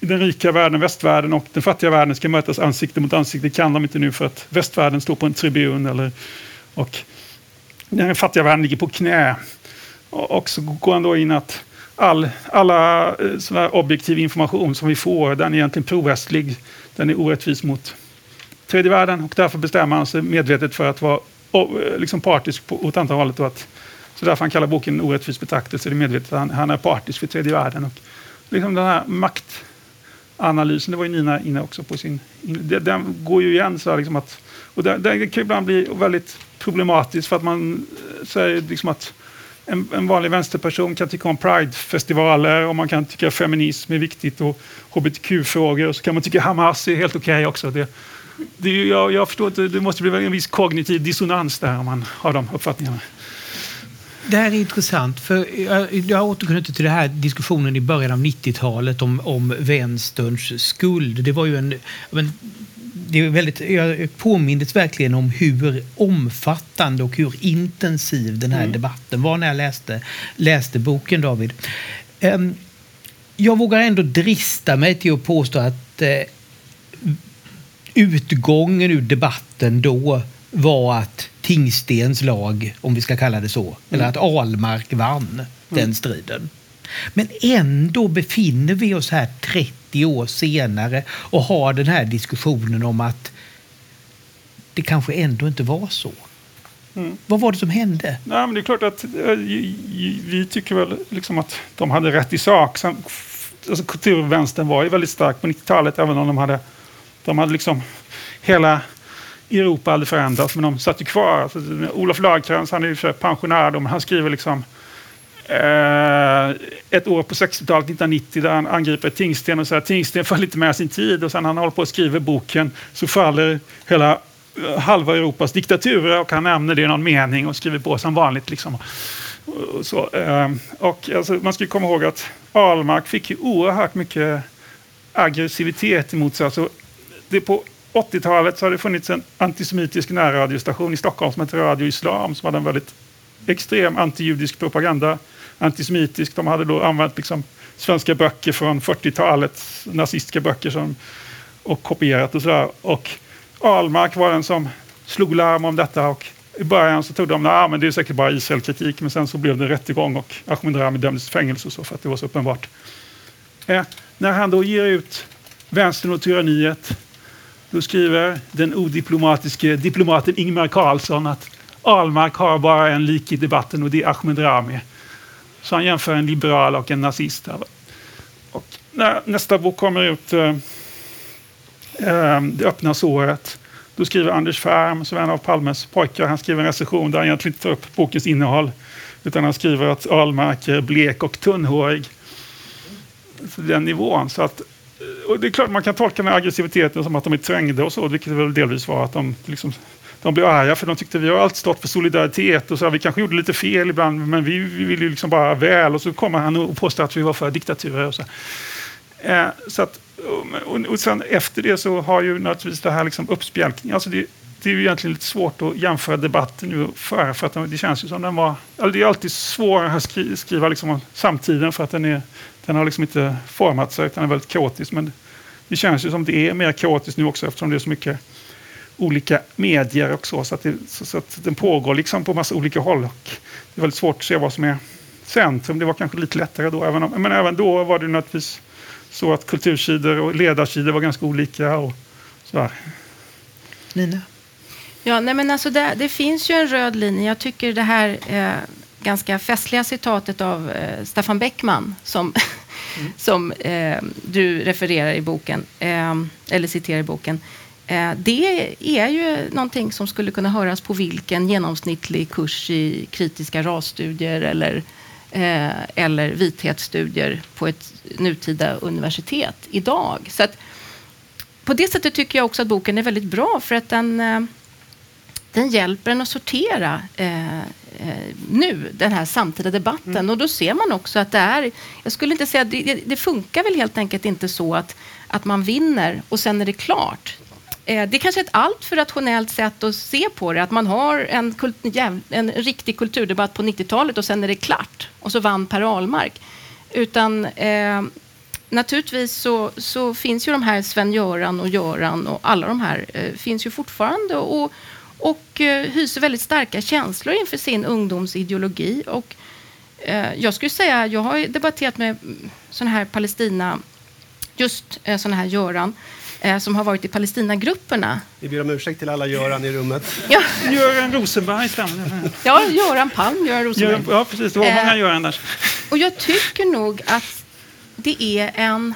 den rika världen, västvärlden och den fattiga världen ska mötas ansikte mot ansikte. Det kan de inte nu för att västvärlden står på en tribun. Eller, och den fattiga världen ligger på knä. Och, och så går han då in att all, alla eh, sån objektiv information som vi får, den är egentligen provästlig. Den är orättvis mot tredje världen och därför bestämmer han sig medvetet för att vara eh, liksom partisk på, åt andra hållet. Och att, så därför han kallar boken en orättvis betraktelse. Det är medvetet han, han är partisk för tredje världen. Och liksom den här makt analysen, det var ju Nina inne också på sin... Den går ju igen så här liksom att... Och det, det kan ibland bli väldigt problematiskt för att man eh, säger liksom att en, en vanlig vänsterperson kan tycka om Pride-festivaler och man kan tycka feminism är viktigt och hbtq-frågor och så kan man tycka Hamas är helt okej okay också. Det, det, jag, jag förstår inte, det måste bli en viss kognitiv dissonans där om man har de uppfattningarna. Det här är intressant. för Jag, jag återknyter till den här diskussionen i början av 90-talet om, om vänsterns skuld. Det var ju en... Men, det är väldigt, jag påmindes verkligen om hur omfattande och hur intensiv den här mm. debatten var när jag läste, läste boken, David. Um, jag vågar ändå drista mig till att påstå att uh, utgången ur debatten då var att Tingstens lag, om vi ska kalla det så, mm. eller att Almark vann mm. den striden. Men ändå befinner vi oss här 30 år senare och har den här diskussionen om att det kanske ändå inte var så. Mm. Vad var det som hände? Nej, men det är klart att äh, vi tycker väl liksom att de hade rätt i sak. Alltså, kulturvänstern var ju väldigt stark på 90-talet, även om de hade, de hade liksom hela Europa aldrig förändrats, men de satt ju kvar. Alltså, Olof Lagercrantz, han är ju för pensionär då, men han skriver liksom eh, ett år på 60-talet, 1990, där han angriper Tingsten och säger att Tingsten följer inte med sin tid och sen han håller på att skriva boken så faller hela eh, halva Europas diktaturer och han nämner det i någon mening och skriver på som vanligt. Liksom. Och så, eh, och alltså, man ska komma ihåg att Ahlmark fick ju oerhört mycket aggressivitet emot sig. Alltså, det på 80-talet så har det funnits en antisemitisk närradiostation i Stockholm som heter Radio Islam som hade en väldigt extrem antijudisk propaganda. Antisemitisk. De hade då använt liksom svenska böcker från 40-talet, nazistiska böcker som, och kopierat och sådär. Och Ahlmark var den som slog larm om detta och i början så trodde de att det är säkert bara Israelkritik men sen så blev det rättegång och Ahmed Rami dömdes till fängelse och så för att det var så uppenbart. Eh, när han då ger ut Vänstern och tyranniet då skriver den odiplomatiske diplomaten Ingmar Carlsson att Ahlmark har bara en lik i debatten och det är Ahmed Rami. Så han jämför en liberal och en nazist. Och när nästa bok kommer ut, äh, Det öppna såret, då skriver Anders Färm, som är en av Palmes pojkar, han skriver en recension där han egentligen inte tar upp bokens innehåll. Utan han skriver att Ahlmark är blek och tunnhårig. Så den nivån. Så att och det är klart man kan tolka den här aggressiviteten som att de är trängda och så, vilket det väl delvis var att de liksom, de blev arga för de tyckte vi har alltid stått för solidaritet och så vi kanske gjorde lite fel ibland men vi, vi ville ju liksom bara väl och så kommer han och påstår att vi var för diktaturer och så. Eh, så att, och, och, sen efter det så har ju naturligtvis det här liksom uppspjälkningen, alltså det, det är ju egentligen lite svårt att jämföra debatten nu och för att det känns ju som den var... Eller det är alltid svårare att skri, skriva liksom om samtiden för att den, är, den har liksom inte format sig utan är väldigt kaotisk. Men det känns ju som det är mer kaotiskt nu också eftersom det är så mycket olika medier och så. Så att, det, så, så att den pågår liksom på massa olika håll. Och det är väldigt svårt att se vad som är centrum. Det var kanske lite lättare då. Även om, men även då var det naturligtvis så att kultursidor och ledarsidor var ganska olika. Och sådär. Nina? Ja, nej men alltså det, det, finns ju en röd linje. Jag tycker det här eh, ganska festliga citatet av eh, Staffan Beckman som, mm. som eh, du refererar i boken, eh, eller citerar i boken. Eh, det är ju någonting som skulle kunna höras på vilken genomsnittlig kurs i kritiska rasstudier eller, eh, eller vithetsstudier på ett nutida universitet idag. Så att, på det sättet tycker jag också att boken är väldigt bra för att den, eh, den hjälper en att sortera eh, nu, den här samtida debatten. Mm. Och då ser man också att det är, jag skulle inte säga, det, det funkar väl helt enkelt inte så att, att man vinner och sen är det klart. Eh, det är kanske ett alltför rationellt sätt att se på det. Att man har en, kult, en riktig kulturdebatt på 90-talet och sen är det klart. Och så vann Per Ahlmark. Utan eh, naturligtvis så, så, finns ju de här Sven-Göran och Göran och alla de här eh, finns ju fortfarande och, och eh, hyser väldigt starka känslor inför sin ungdomsideologi. Och, eh, jag skulle säga, jag har debatterat med sådana här Palestina, just eh, sådana här Göran, eh, som har varit i Palestinagrupperna. Vi ber om ursäkt till alla Göran i rummet. Ja. Göran Rosenberg stämmer Ja, Göran Palm, Göran Rosenberg. Ja, precis. Det var många Göran där. Och jag tycker nog att det är en...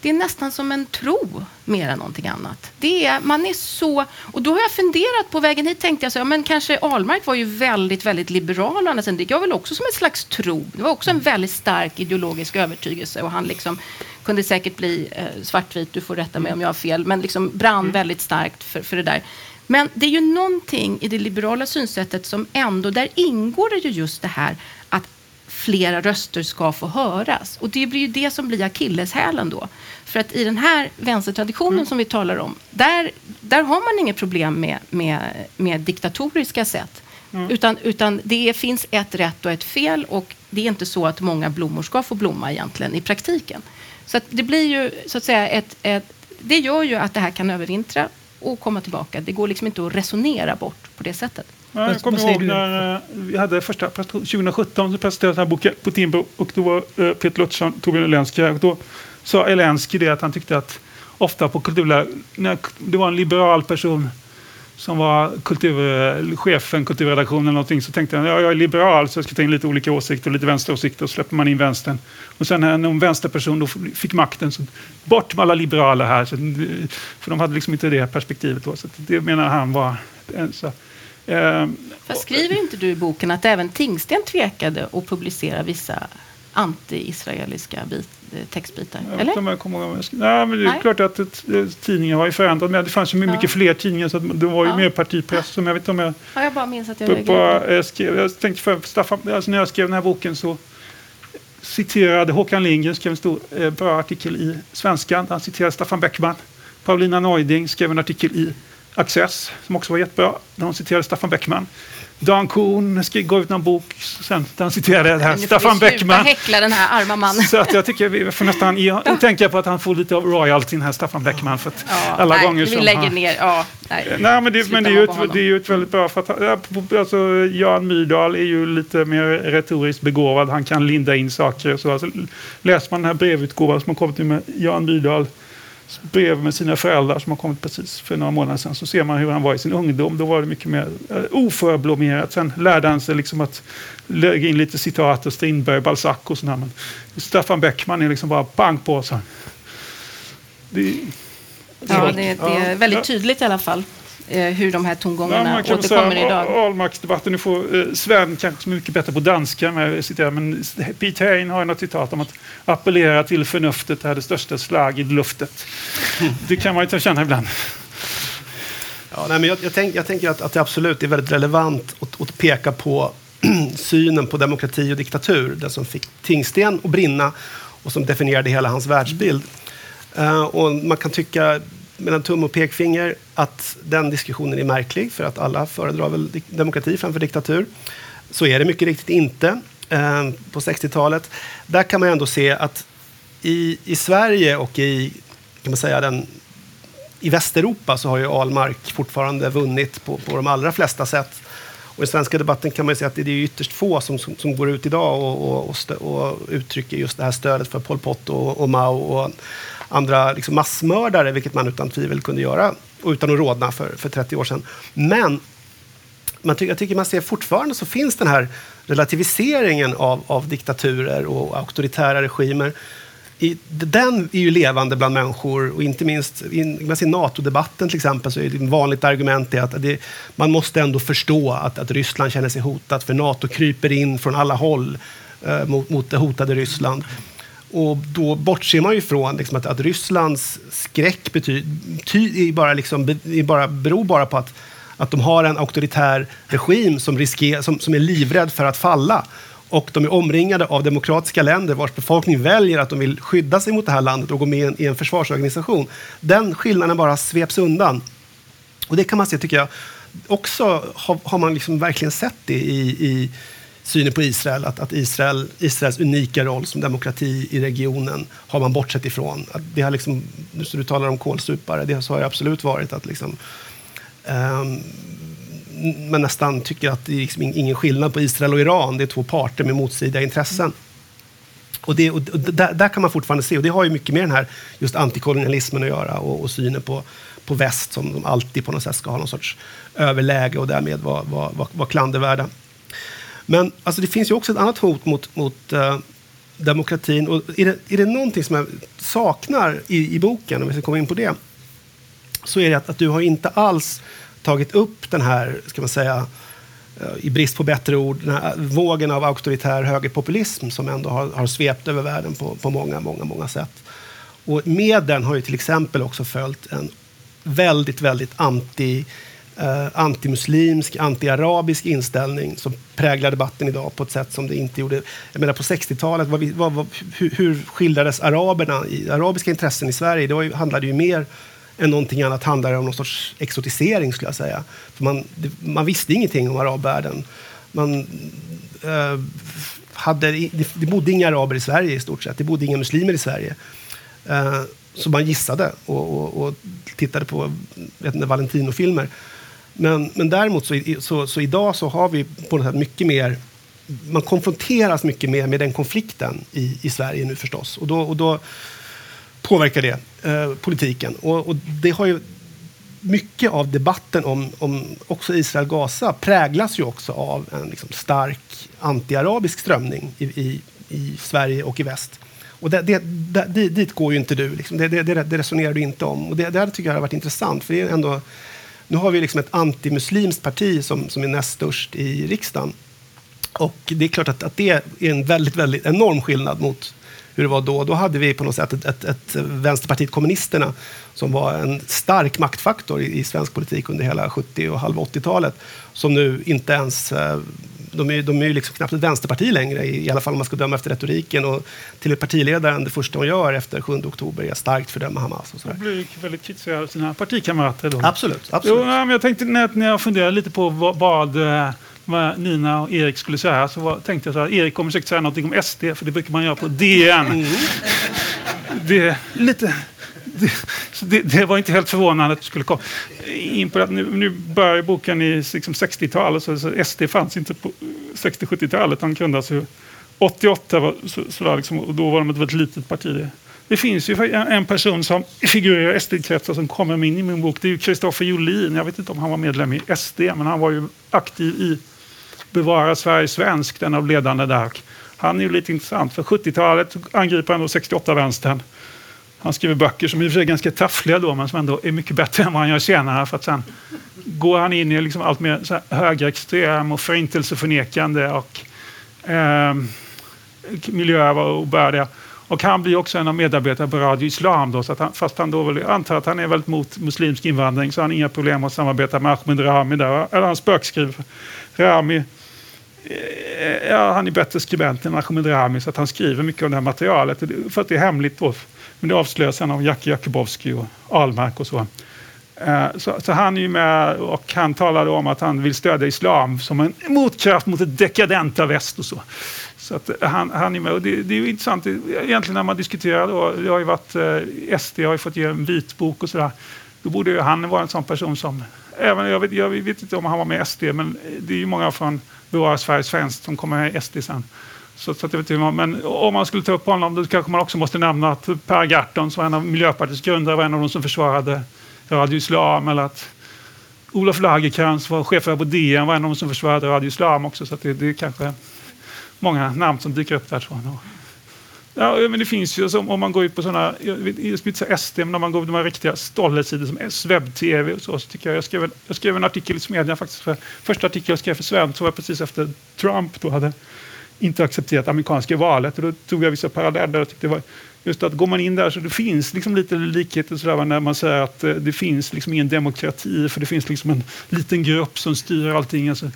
Det är nästan som en tro mer än någonting annat. Det är, man är så... Och då har jag funderat på vägen hit tänkte jag så, ja, men kanske Ahlmark var ju väldigt, väldigt liberal. Och det var väl också som en slags tro. Det var också en väldigt stark ideologisk övertygelse och han liksom kunde säkert bli eh, svartvit, du får rätta mig om jag har fel, men liksom brann mm. väldigt starkt för, för det där. Men det är ju någonting i det liberala synsättet som ändå, där ingår det ju just det här flera röster ska få höras. Och det blir ju det som blir akilleshälen då. För att i den här vänstertraditionen mm. som vi talar om, där, där har man inget problem med, med, med diktatoriska sätt. Mm. Utan, utan det finns ett rätt och ett fel och det är inte så att många blommor ska få blomma egentligen i praktiken. Så det blir ju så att säga ett, ett, det gör ju att det här kan övervintra och komma tillbaka. Det går liksom inte att resonera bort på det sättet. Ja, jag kommer ihåg när eh, vi hade första 2017 så presenterades den här boken på Timbro och då var eh, Peter Luthersson, Torbjörn Elensky här. Och då sa Elensky det att han tyckte att ofta på kulturlärare, när det var en liberal person som var kulturchefen, kulturredaktionen eller någonting, så tänkte han ja, jag är liberal så jag ska ta in lite olika åsikter och lite vänsteråsikter och släpper man in vänstern. Och sen när en vänsterperson då fick makten, så bort med alla liberaler här. Så, för de hade liksom inte det perspektivet då. Så det menar han var... Så, eh, Fast skriver inte du i boken att även Tingsten tvekade att publicera vissa anti-israeliska eh, textbitar? Jag eller? Jag kommer ihåg. Nej, men det är Nej. klart att ett, tidningar har ju förändrats. Men det fanns ju mycket ja. fler tidningar så det var ju ja. mer partipress. Som jag vet inte om jag... Ja, jag bara minns att jag reagerade. Skrev, jag tänkte för Staffan, alltså när jag skrev den här boken så citerade Håkan Lindgren, skrev en stor eh, bra artikel i Svenskan. Han citerade Staffan Beckman. Paulina Neuding skrev en artikel i Access som också var jättebra. Där hon citerade Staffan Beckman. Dan Kuhn gav ut en bok sen, där han citerade det här. Staffan Beckman. häckla den här arma mannen. Så att jag tycker vi får nästan ja. tänka på att han får lite av royaltyn här, Staffan Beckman. För ja, alla nej, gånger vi som lägger han, ner. Ja, nej, nej men, det, men det, är ju ett, det är ju ett väldigt bra... För att, alltså, Jan Myrdal är ju lite mer retoriskt begåvad. Han kan linda in saker. Så, alltså, läser man den här brevutgåvan som har kommit med Jan Myrdal brev med sina föräldrar som har kommit precis för några månader sedan så ser man hur han var i sin ungdom. Då var det mycket mer uh, oförblommerat. Sen lärde han sig liksom att lägga in lite citat av Strindberg, Balzac och sådär. Men Staffan Beckman är liksom bara pang på. Så. Det, ja, det, det är väldigt tydligt i alla fall eh, hur de här tongångarna ja, återkommer säga, idag. Ahlmarksdebatten, nu får eh, Sven kanske som är mycket bättre på danska, med, citera, men Pete Hein har något citat om att appellera till förnuftet är det största slag i luftet. Det kan man ju känna ibland. Ja, nej, men jag, jag, tänk, jag tänker att, att, det absolut är väldigt relevant att, att peka på synen på demokrati och diktatur, det som fick Tingsten att brinna och som definierade hela hans världsbild. Uh, och man kan tycka mellan tum och pekfinger att den diskussionen är märklig för att alla föredrar väl demokrati framför diktatur. Så är det mycket riktigt inte eh, på 60-talet. Där kan man ändå se att i, i Sverige och i, kan man säga, den, i Västeuropa så har ju Ahlmark fortfarande vunnit på, på de allra flesta sätt. Och I svenska debatten kan man säga att det är ytterst få som, som, som går ut idag och, och, och, och, uttrycker just det här stödet för Pol Pot och, och Mao och andra liksom massmördare, vilket man utan tvivel kunde göra och utan att rodna för, för 30 år sedan. Men man ty jag tycker man ser fortfarande så finns den här relativiseringen av, av diktaturer och auktoritära regimer i, den är ju levande bland människor och inte minst i NATO-debatten till exempel så är det ett vanligt argument att det, man måste ändå förstå att, att Ryssland känner sig hotat för NATO kryper in från alla håll eh, mot, mot det hotade Ryssland. Och då bortser man ju ifrån liksom att, att Rysslands skräck bety, ty, är bara liksom, är bara, beror bara på att, att de har en auktoritär regim som, risker, som, som är livrädd för att falla och de är omringade av demokratiska länder vars befolkning väljer att de vill skydda sig mot det här landet och gå med i en försvarsorganisation. Den skillnaden bara sveps undan. Och det kan man se, tycker jag, också har, har man liksom verkligen sett det i, i synen på Israel, att, att Israel, Israels unika roll som demokrati i regionen har man bortsett ifrån. Att det har liksom, så du talar om kolsupare, det så har det absolut varit att liksom, um, man nästan tycker att det är liksom ingen skillnad på Israel och Iran. Det är två parter med motstridiga intressen. Och, det, och där, där, kan man fortfarande se, och det har ju mycket med den här just antikolonialismen att göra och, och synen på, på väst som de alltid på något sätt ska ha någon sorts överläge och därmed vara var, var, var klandervärda. Men alltså, det finns ju också ett annat hot mot, mot eh, demokratin. Och är, det, är det någonting som jag saknar i, i boken, om vi ska komma in på det, så är det att, att du har inte alls tagit upp den här, ska man säga, eh, i brist på bättre ord, den här vågen av auktoritär högerpopulism som ändå har, har svept över världen på, på många, många, många sätt. Och med den har ju till exempel också följt en väldigt, väldigt anti, eh, antimuslimsk, antiarabisk inställning som präglar debatten idag på ett sätt som det inte gjorde. Jag menar på 60-talet, vad, vad, hur, hur skildrades araberna, i, arabiska intressen i Sverige? Det var handlade ju mer än någonting annat handlade om någon sorts exotisering skulle jag säga. För man, det, man visste ingenting om arabvärlden. Man, eh, hade, det, det bodde inga araber i Sverige i stort sett. Det bodde inga muslimer i Sverige. Eh, så man gissade och, och, och tittade på Valentino-filmer. Men, men däremot så, så, så, idag så har vi på något sätt mycket mer man konfronteras mycket mer med den konflikten i, i Sverige nu förstås. Och då, och då påverkar det eh, politiken. Och, och, det har ju mycket av debatten om, om också Israel-Gaza präglas ju också av en liksom, stark antiarabisk strömning i, i, i Sverige och i väst. Och det, det, det, dit går ju inte du. Liksom. Det, det, det, resonerar du inte om. Och det, det tycker jag har varit intressant. För det är ändå, nu har vi liksom ett antimuslimskt parti som, som är näst störst i riksdagen. Och det är klart att, att det är en väldigt, väldigt enorm skillnad mot hur det var då. Då hade vi på något sätt ett, ett, ett Vänsterpartiet kommunisterna som var en stark maktfaktor i, i svensk politik under hela 70 och halva 80-talet. Som nu inte ens eh, de är, de är ju liksom knappt ett vänsterparti längre, i alla fall om man ska döma efter retoriken. Och till partiledaren, det första hon gör efter 7 oktober är att starkt fördöma Hamas. Och sådär. Blir väldigt kritiserad av sina partikamrater. Då. Absolut. absolut. Jo, men jag tänkte när, jag funderade lite på vad, vad eh, vad Nina och Erik skulle säga så var, tänkte jag så här, Erik kommer säkert säga något om SD, för det brukar man göra på DN. Mm. Det, lite, det, det, det, var inte helt förvånande att du skulle komma in på det. Nu, nu börjar boken i liksom 60-talet, så, så, SD fanns inte på 60-70-talet. Han kunde alltså 88, var, så, så liksom, och då var de ett väldigt litet parti. Det. Det finns ju en person som figurerar i SD-kretsar som kommer in i min bok. Det är Kristoffer Jolin. Jag vet inte om han var medlem i SD, men han var ju aktiv i Bevara Sverige svenskt, en av ledande där. Han är ju lite intressant. För 70-talet angriper han då 68-vänstern. Han skriver böcker som i och för sig är ganska taffliga då, men som ändå är mycket bättre än vad han gör senare. För att sen går han in i liksom allt mer så högerextrem och förintelseförnekande och eh, miljöer var obördiga. Och han blir också en av medarbetarna på Radio Islam. Då, så att han, fast han då väl, antar att han är väldigt mot muslimsk invandring så har han inga problem att samarbeta med Ahmed Rami. Där, eller han spökskriver. Rami eh, ja, han är bättre skribent än Ahmed Rami så att han skriver mycket av det här materialet. För att det är hemligt då. Men det avslöjas sen av Jackie Jakubowski och Ahlmark och så. Eh, så, så, han är ju med och han talade om att han vill stödja islam som en motkraft mot det dekadenta väst och så. Så att han, han är med. Och det, det är ju intressant egentligen när man diskuterar då. Det har ju varit, eh, SD har ju fått ge en vitbok och sådär. Då borde ju han vara en sån person som, även, jag, vet, jag vet inte om han var med i SD, men det är ju många från Bevara Sveriges Svensk som kommer med i SD sen. Så, så att jag vet inte, men om man skulle ta upp honom då kanske man också måste nämna att Per Gahrton som var en av Miljöpartiets grundare var en av de som försvarade Radio Islam eller att Olof Lagercrantz var chef på DN var en av de som försvarade Radio Islam också. Så det, det är kanske många namn som dyker upp där. Ja, men det finns ju, om man går ut på sådana, jag vill inte säga SD, men om man går på de här riktiga stollesidor som Swebb-TV och så, så tycker jag, jag skrev, jag skrev en artikel i Smedjan faktiskt, för, första artikeln jag skrev för Sven, så var precis efter Trump då hade inte accepterat amerikanska valet. Och då tog jag vissa paralleller och tyckte det var just att går man in där så det finns liksom lite likheter sådär, när man säger att eh, det finns liksom ingen demokrati för det finns liksom en liten grupp som styr allting. Alltså,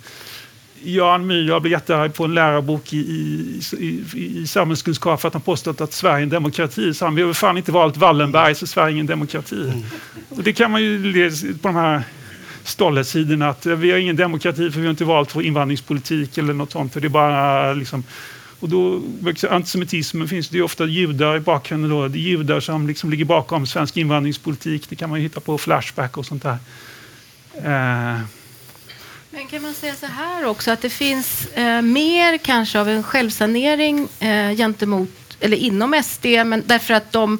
Jan Myhr blev jättearg på en lärarbok i, i, i, i samhällskunskap för att han påstått att Sverige är en demokrati. Så han, vi har fan inte valt Wallenberg så Sverige är ingen demokrati. Mm. Och det kan man ju läsa på de här stollesidorna. att eh, vi har ingen demokrati för vi har inte valt vår invandringspolitik eller något sånt. För det är bara eh, liksom, och då, antisemitismen finns det ju ofta judar i bakgrunden. Då. Det är judar som liksom ligger bakom svensk invandringspolitik. Det kan man ju hitta på Flashback och sånt där. Eh. Men kan man säga så här också, att det finns eh, mer kanske av en självsanering eh, gentemot, eller inom SD, men därför att de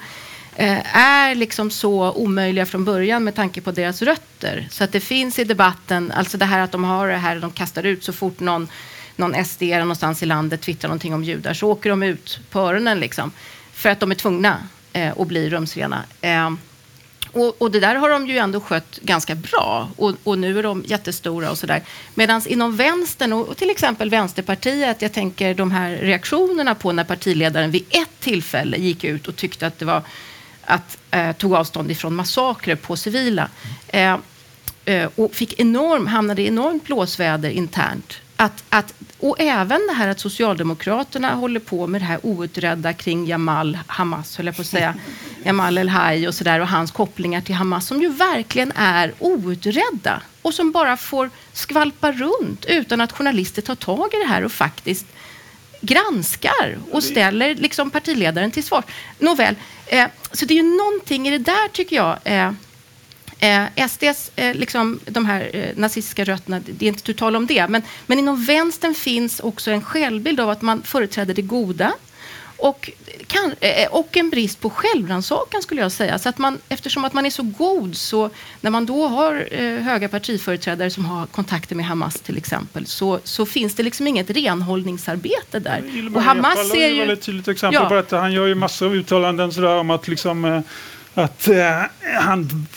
Eh, är liksom så omöjliga från början med tanke på deras rötter. Så att det finns i debatten, alltså det här att de har det här, de kastar ut så fort någon någon SD någonstans i landet twittrar någonting om judar så åker de ut på öronen liksom. För att de är tvungna eh, att bli rumsrena. Eh, och, och, det där har de ju ändå skött ganska bra och, och nu är de jättestora och sådär. Medan inom vänstern och, och, till exempel Vänsterpartiet, jag tänker de här reaktionerna på när partiledaren vid ett tillfälle gick ut och tyckte att det var att eh, tog avstånd ifrån massakrer på civila. Eh, eh, och fick enorm, hamnade i enormt blåsväder internt att, att, och även det här att Socialdemokraterna håller på med det här outredda kring Jamal Hamas, höll jag på att säga, Jamal El-Haj och och hans kopplingar till Hamas som ju verkligen är outredda och som bara får skvalpa runt utan att journalister tar tag i det här och faktiskt granskar och ställer liksom partiledaren till svar. Nåväl, eh, så det är ju någonting i det där tycker jag eh, Eh, SDs, eh, liksom, de här eh, nazistiska rötterna, det är inte tu tal om det, men, men inom vänstern finns också en självbild av att man företräder det goda och, kan, eh, och en brist på självrannsakan skulle jag säga. Så att man, eftersom att man är så god så när man då har eh, höga partiföreträdare som har kontakter med Hamas till exempel så, så finns det liksom inget renhållningsarbete där. Och Hamas är ju... ett tydligt exempel ja. på detta. Han gör ju massor av uttalanden sådär om att liksom eh, att eh, han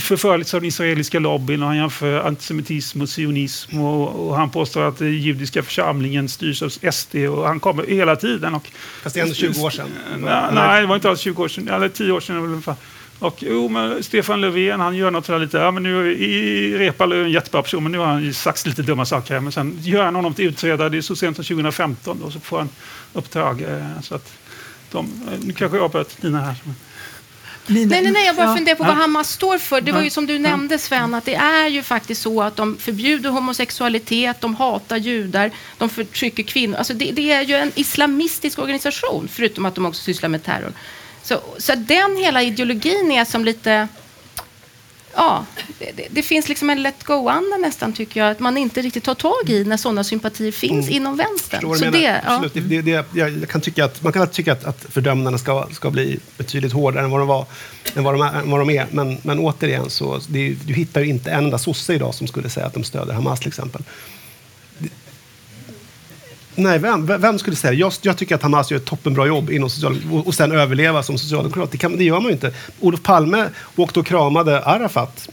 förföljs av den israeliska lobbyn och han jämför antisemitism och sionism och, och, han påstår att den judiska församlingen styrs av SD och han kommer hela tiden. Och, Fast det är ändå 20 år sedan? Nej, nej, det var inte alls 20 år sedan, eller 10 år sedan ungefär. Och jo, men Stefan Löfven, han gör något sådär lite, ja men nu i Reepalu är en jättebra person, men nu har han sagt lite dumma saker här. Men sen gör han honom till utredare, det är så sent som 2015 och så får han uppdrag. Eh, så att de, nu kanske jag avbröt Nina här. Nej, nej, nej, jag bara ja. funderar på vad Hamas står för. Det var ju som du nämnde Sven, att det är ju faktiskt så att de förbjuder homosexualitet, de hatar judar, de förtrycker kvinnor. Alltså det, det är ju en islamistisk organisation, förutom att de också sysslar med terror. Så, så den hela ideologin är som lite ja, det, det, finns liksom en let go-anda nästan tycker jag, att man inte riktigt tar tag i när sådana sympatier finns mm. inom vänstern. Så det, ja. det, det, jag kan tycka att, man kan tycka att, att fördömandena ska, ska bli betydligt hårdare än vad de, var, än vad de är. Vad de är. Men, men återigen, så, du hittar ju inte en enda sosse idag som skulle säga att de stöder Hamas till exempel. Nej, vem, vem skulle säga? Jag, jag, tycker att Hamas gör ett toppenbra jobb inom social, och, och sen överleva som socialdemokrat. Det, kan, det gör man ju inte. Olof Palme åkte och kramade Arafat.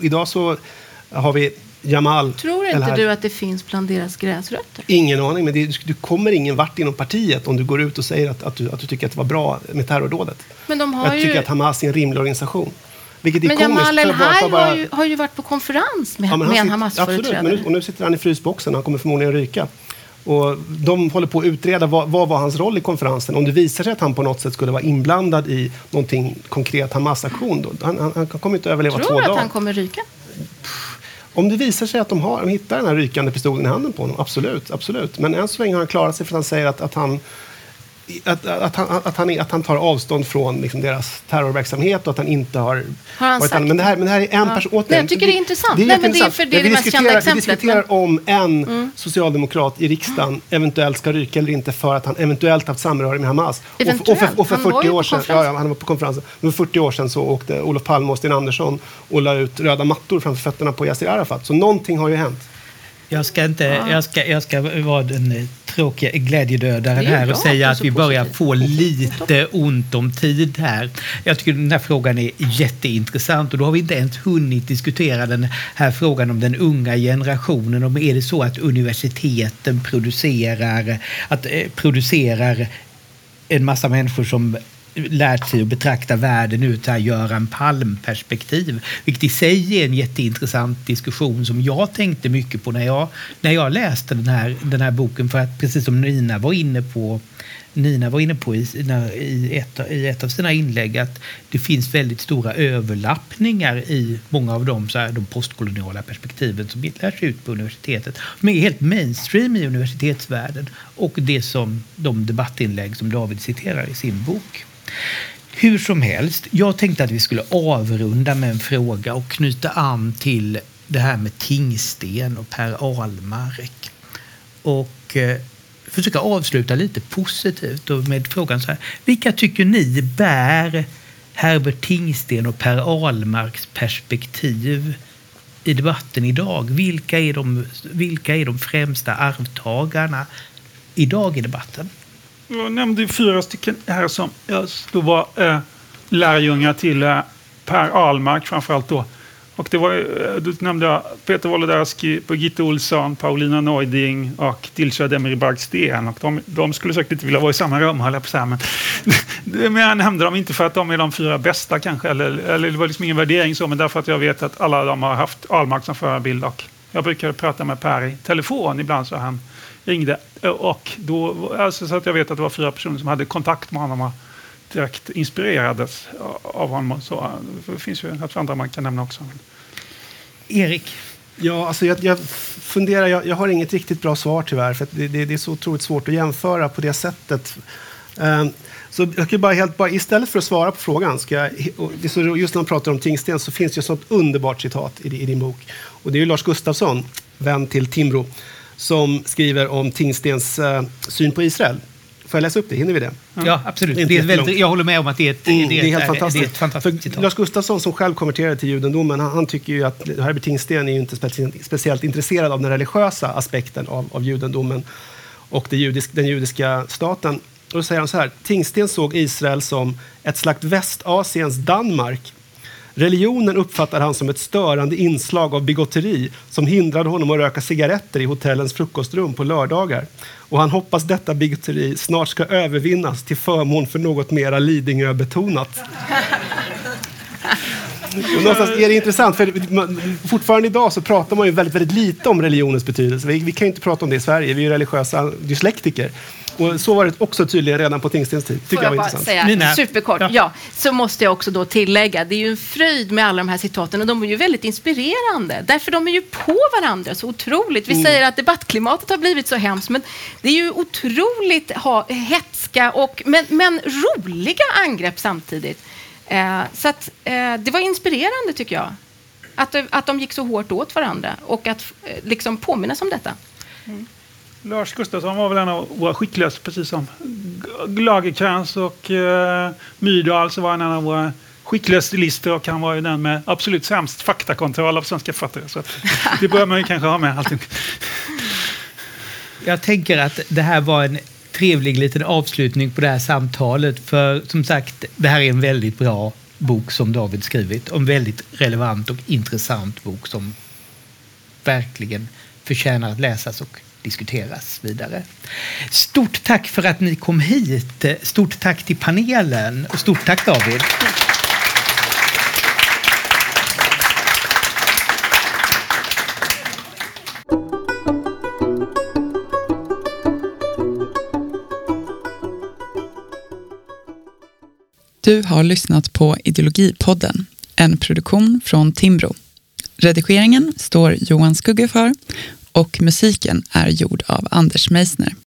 Idag så har vi Jamal. Tror inte du att det finns bland deras gräsrötter? Ingen aning, men det, du kommer ingen vart inom partiet om du går ut och säger att, att, du, att du tycker att det var bra med terrordådet. Men de har jag ju... tycker att Hamas är en rimlig organisation. Vilket Men. Jamal för El bara- har ju, har ju varit på konferens med, Ja, med han en sitter- Absolut, men Hamas-företrädare. nu, och nu sitter han i frysboxen. Han kommer förmodligen ryka. Och de håller på att utreda vad, vad var hans roll i konferensen. Om det visar sig att han på något sätt skulle vara inblandad i någonting konkret Hamas-aktion, han, han, han kommer inte överleva Tror två du att dagar. han kommer ryka? Om det visar sig att de, har, de hittar den här rykande pistolen i handen på honom, absolut. absolut. Men än så länge har han klarat sig för att han säger att, att han att, att, han, att, han, att han tar avstånd från liksom, deras terrorverksamhet och att han inte har... Har han varit sagt men, det här, men det här är en Ja. person... Nej, jag tycker det är intressant. Det är Nej, men det är för det är det mest kända exemplet, Vi diskuterar men- Mm. om en socialdemokrat i riksdagen eventuellt ska ryka eller inte för att han eventuellt haft samröre med Hamas. Och för, och för, och för Eventuellt. Han var 40 ju år sedan, ja, ja, han var på konferensen. Men för 40 år sedan så åkte Olof Palme och Sten Andersson och la ut röda mattor framför fötterna på Yassir Arafat. Så någonting har ju hänt. Jag ska, inte, jag, ska, jag ska vara den eh, tråkiga glädjedödaren här och säga att vi börjar positiv. få lite ont om tid här. Jag tycker den här frågan är jätteintressant och då har vi inte ens hunnit diskutera den här frågan om den unga generationen. Om är det så att universiteten producerar, att, eh, producerar en massa människor som lärt sig att betrakta världen ur ett här Göran Palm-perspektiv. Vilket i sig är en jätteintressant diskussion som jag tänkte mycket på när jag, när jag läste den här, den här boken. För att precis som Nina var inne på Nina var inne på i, i, ett, i ett av sina inlägg att det finns väldigt stora överlappningar i många av de, så här, de postkoloniala perspektiven som lärs ut på universitetet. De är helt mainstream i universitetsvärlden och det som de debattinlägg som David citerar i sin bok. Hur som helst, jag tänkte att vi skulle avrunda med en fråga och knyta an till det här med Tingsten och Per Ahlmark. Och eh, försöka avsluta lite positivt och med frågan så här. Vilka tycker ni bär Herbert Tingsten och Per Ahlmarks perspektiv i debatten idag? Vilka är de, vilka är de främsta arvtagarna idag i debatten? Jag nämnde fyra stycken här som jag då var eh, lärjungar till eh, Per Ahlmark framförallt då. Och det var, du eh, då nämnde jag Peter Wolodarski, Birgitta Olsson, Paulina Neuding och Dilsa Demirbakhsten. Och de, de skulle säkert inte vilja vara i samma rum, höll jag på att säga. Men, men jag nämnde dem inte för att de är de fyra bästa kanske, eller, eller det var liksom ingen värdering så, men därför att jag vet att alla de har haft Ahlmark som förebild. Och jag brukar prata med Per i telefon ibland så han ringde. Eh, och då, alltså, så att jag vet att det var fyra personer som hade kontakt med honom och direkt inspirerades eh, av honom. Så, det finns ju något andra man kan nämna också. Erik? Ja, alltså jag, jag funderar, jag, jag har inget riktigt bra svar tyvärr, för att det, det, det är så otroligt svårt att jämföra på det sättet. Um, så jag kan bara helt, bara, istället för att svara på frågan, ska jag, just när man pratar om Tingsten så finns det ett sånt underbart citat i, i din bok. Och det är ju Lars Gustafsson, vän till Timbro, som skriver om Tingstens uh, syn på Israel. Får jag läsa upp det? Hinner vi det? Ja, absolut. Det är Det är inte väldigt, jag håller med om att det är ett, Mm, det är det är helt fantastiskt. Är ett fantastiskt citat. Lars Gustafsson som själv konverterade till judendomen, han, han tycker ju att Herbert Tingsten är ju inte specie- speciellt intresserad av den religiösa aspekten av, av judendomen och judisk, den judiska staten. Och då säger han så här, Tingsten såg Israel som ett slags Västasiens Danmark. Religionen uppfattar han som ett störande inslag av bigotteri som hindrade honom att röka cigaretter i hotellens frukostrum på lördagar. Och han hoppas detta bigotteri snart ska övervinnas till förmån för något mera Lidingö-betonat. Och någonstans är det intressant, för man- fortfarande idag så pratar man ju väldigt, väldigt lite om religionens betydelse. Vi, vi kan ju inte prata om det i Sverige, vi är ju religiösa dyslektiker. Och så var det också tydligen redan på Tingstens tid. Tycker Får jag jag var bara intressant. säga Nina. superkort? Ja. Ja. så måste jag också då tillägga, det är ju en fröjd med alla de här citaten och de är ju väldigt inspirerande. Därför de är ju på varandra så otroligt. Vi säger att debattklimatet har blivit så hemskt, men det är ju otroligt ha, hetska och, men, men roliga angrepp samtidigt. Eh, så att, eh, det var inspirerande tycker jag. Att, att de gick så hårt åt varandra och att eh, liksom påminnas om detta. Lars Gustafsson var väl en av våra skickligaste, precis som Lagercrantz och eh, Myrdal så var han en av våra skickligaste stilister och han var ju den med absolut sämst faktakontroll av svenska författare. Så det bör man ju kanske ha med allting. Jag tänker att det här var en trevlig liten avslutning på det här samtalet. För som sagt, det här är en väldigt bra bok som David skrivit. Och en väldigt relevant och intressant bok som verkligen förtjänar att läsas och diskuteras vidare. Stort tack för att ni kom hit. Stort tack till panelen och stort tack David. Du har lyssnat på Ideologipodden, en produktion från Timbro. Redigeringen står Johan Skugge för och musiken är gjord av Anders Meissner.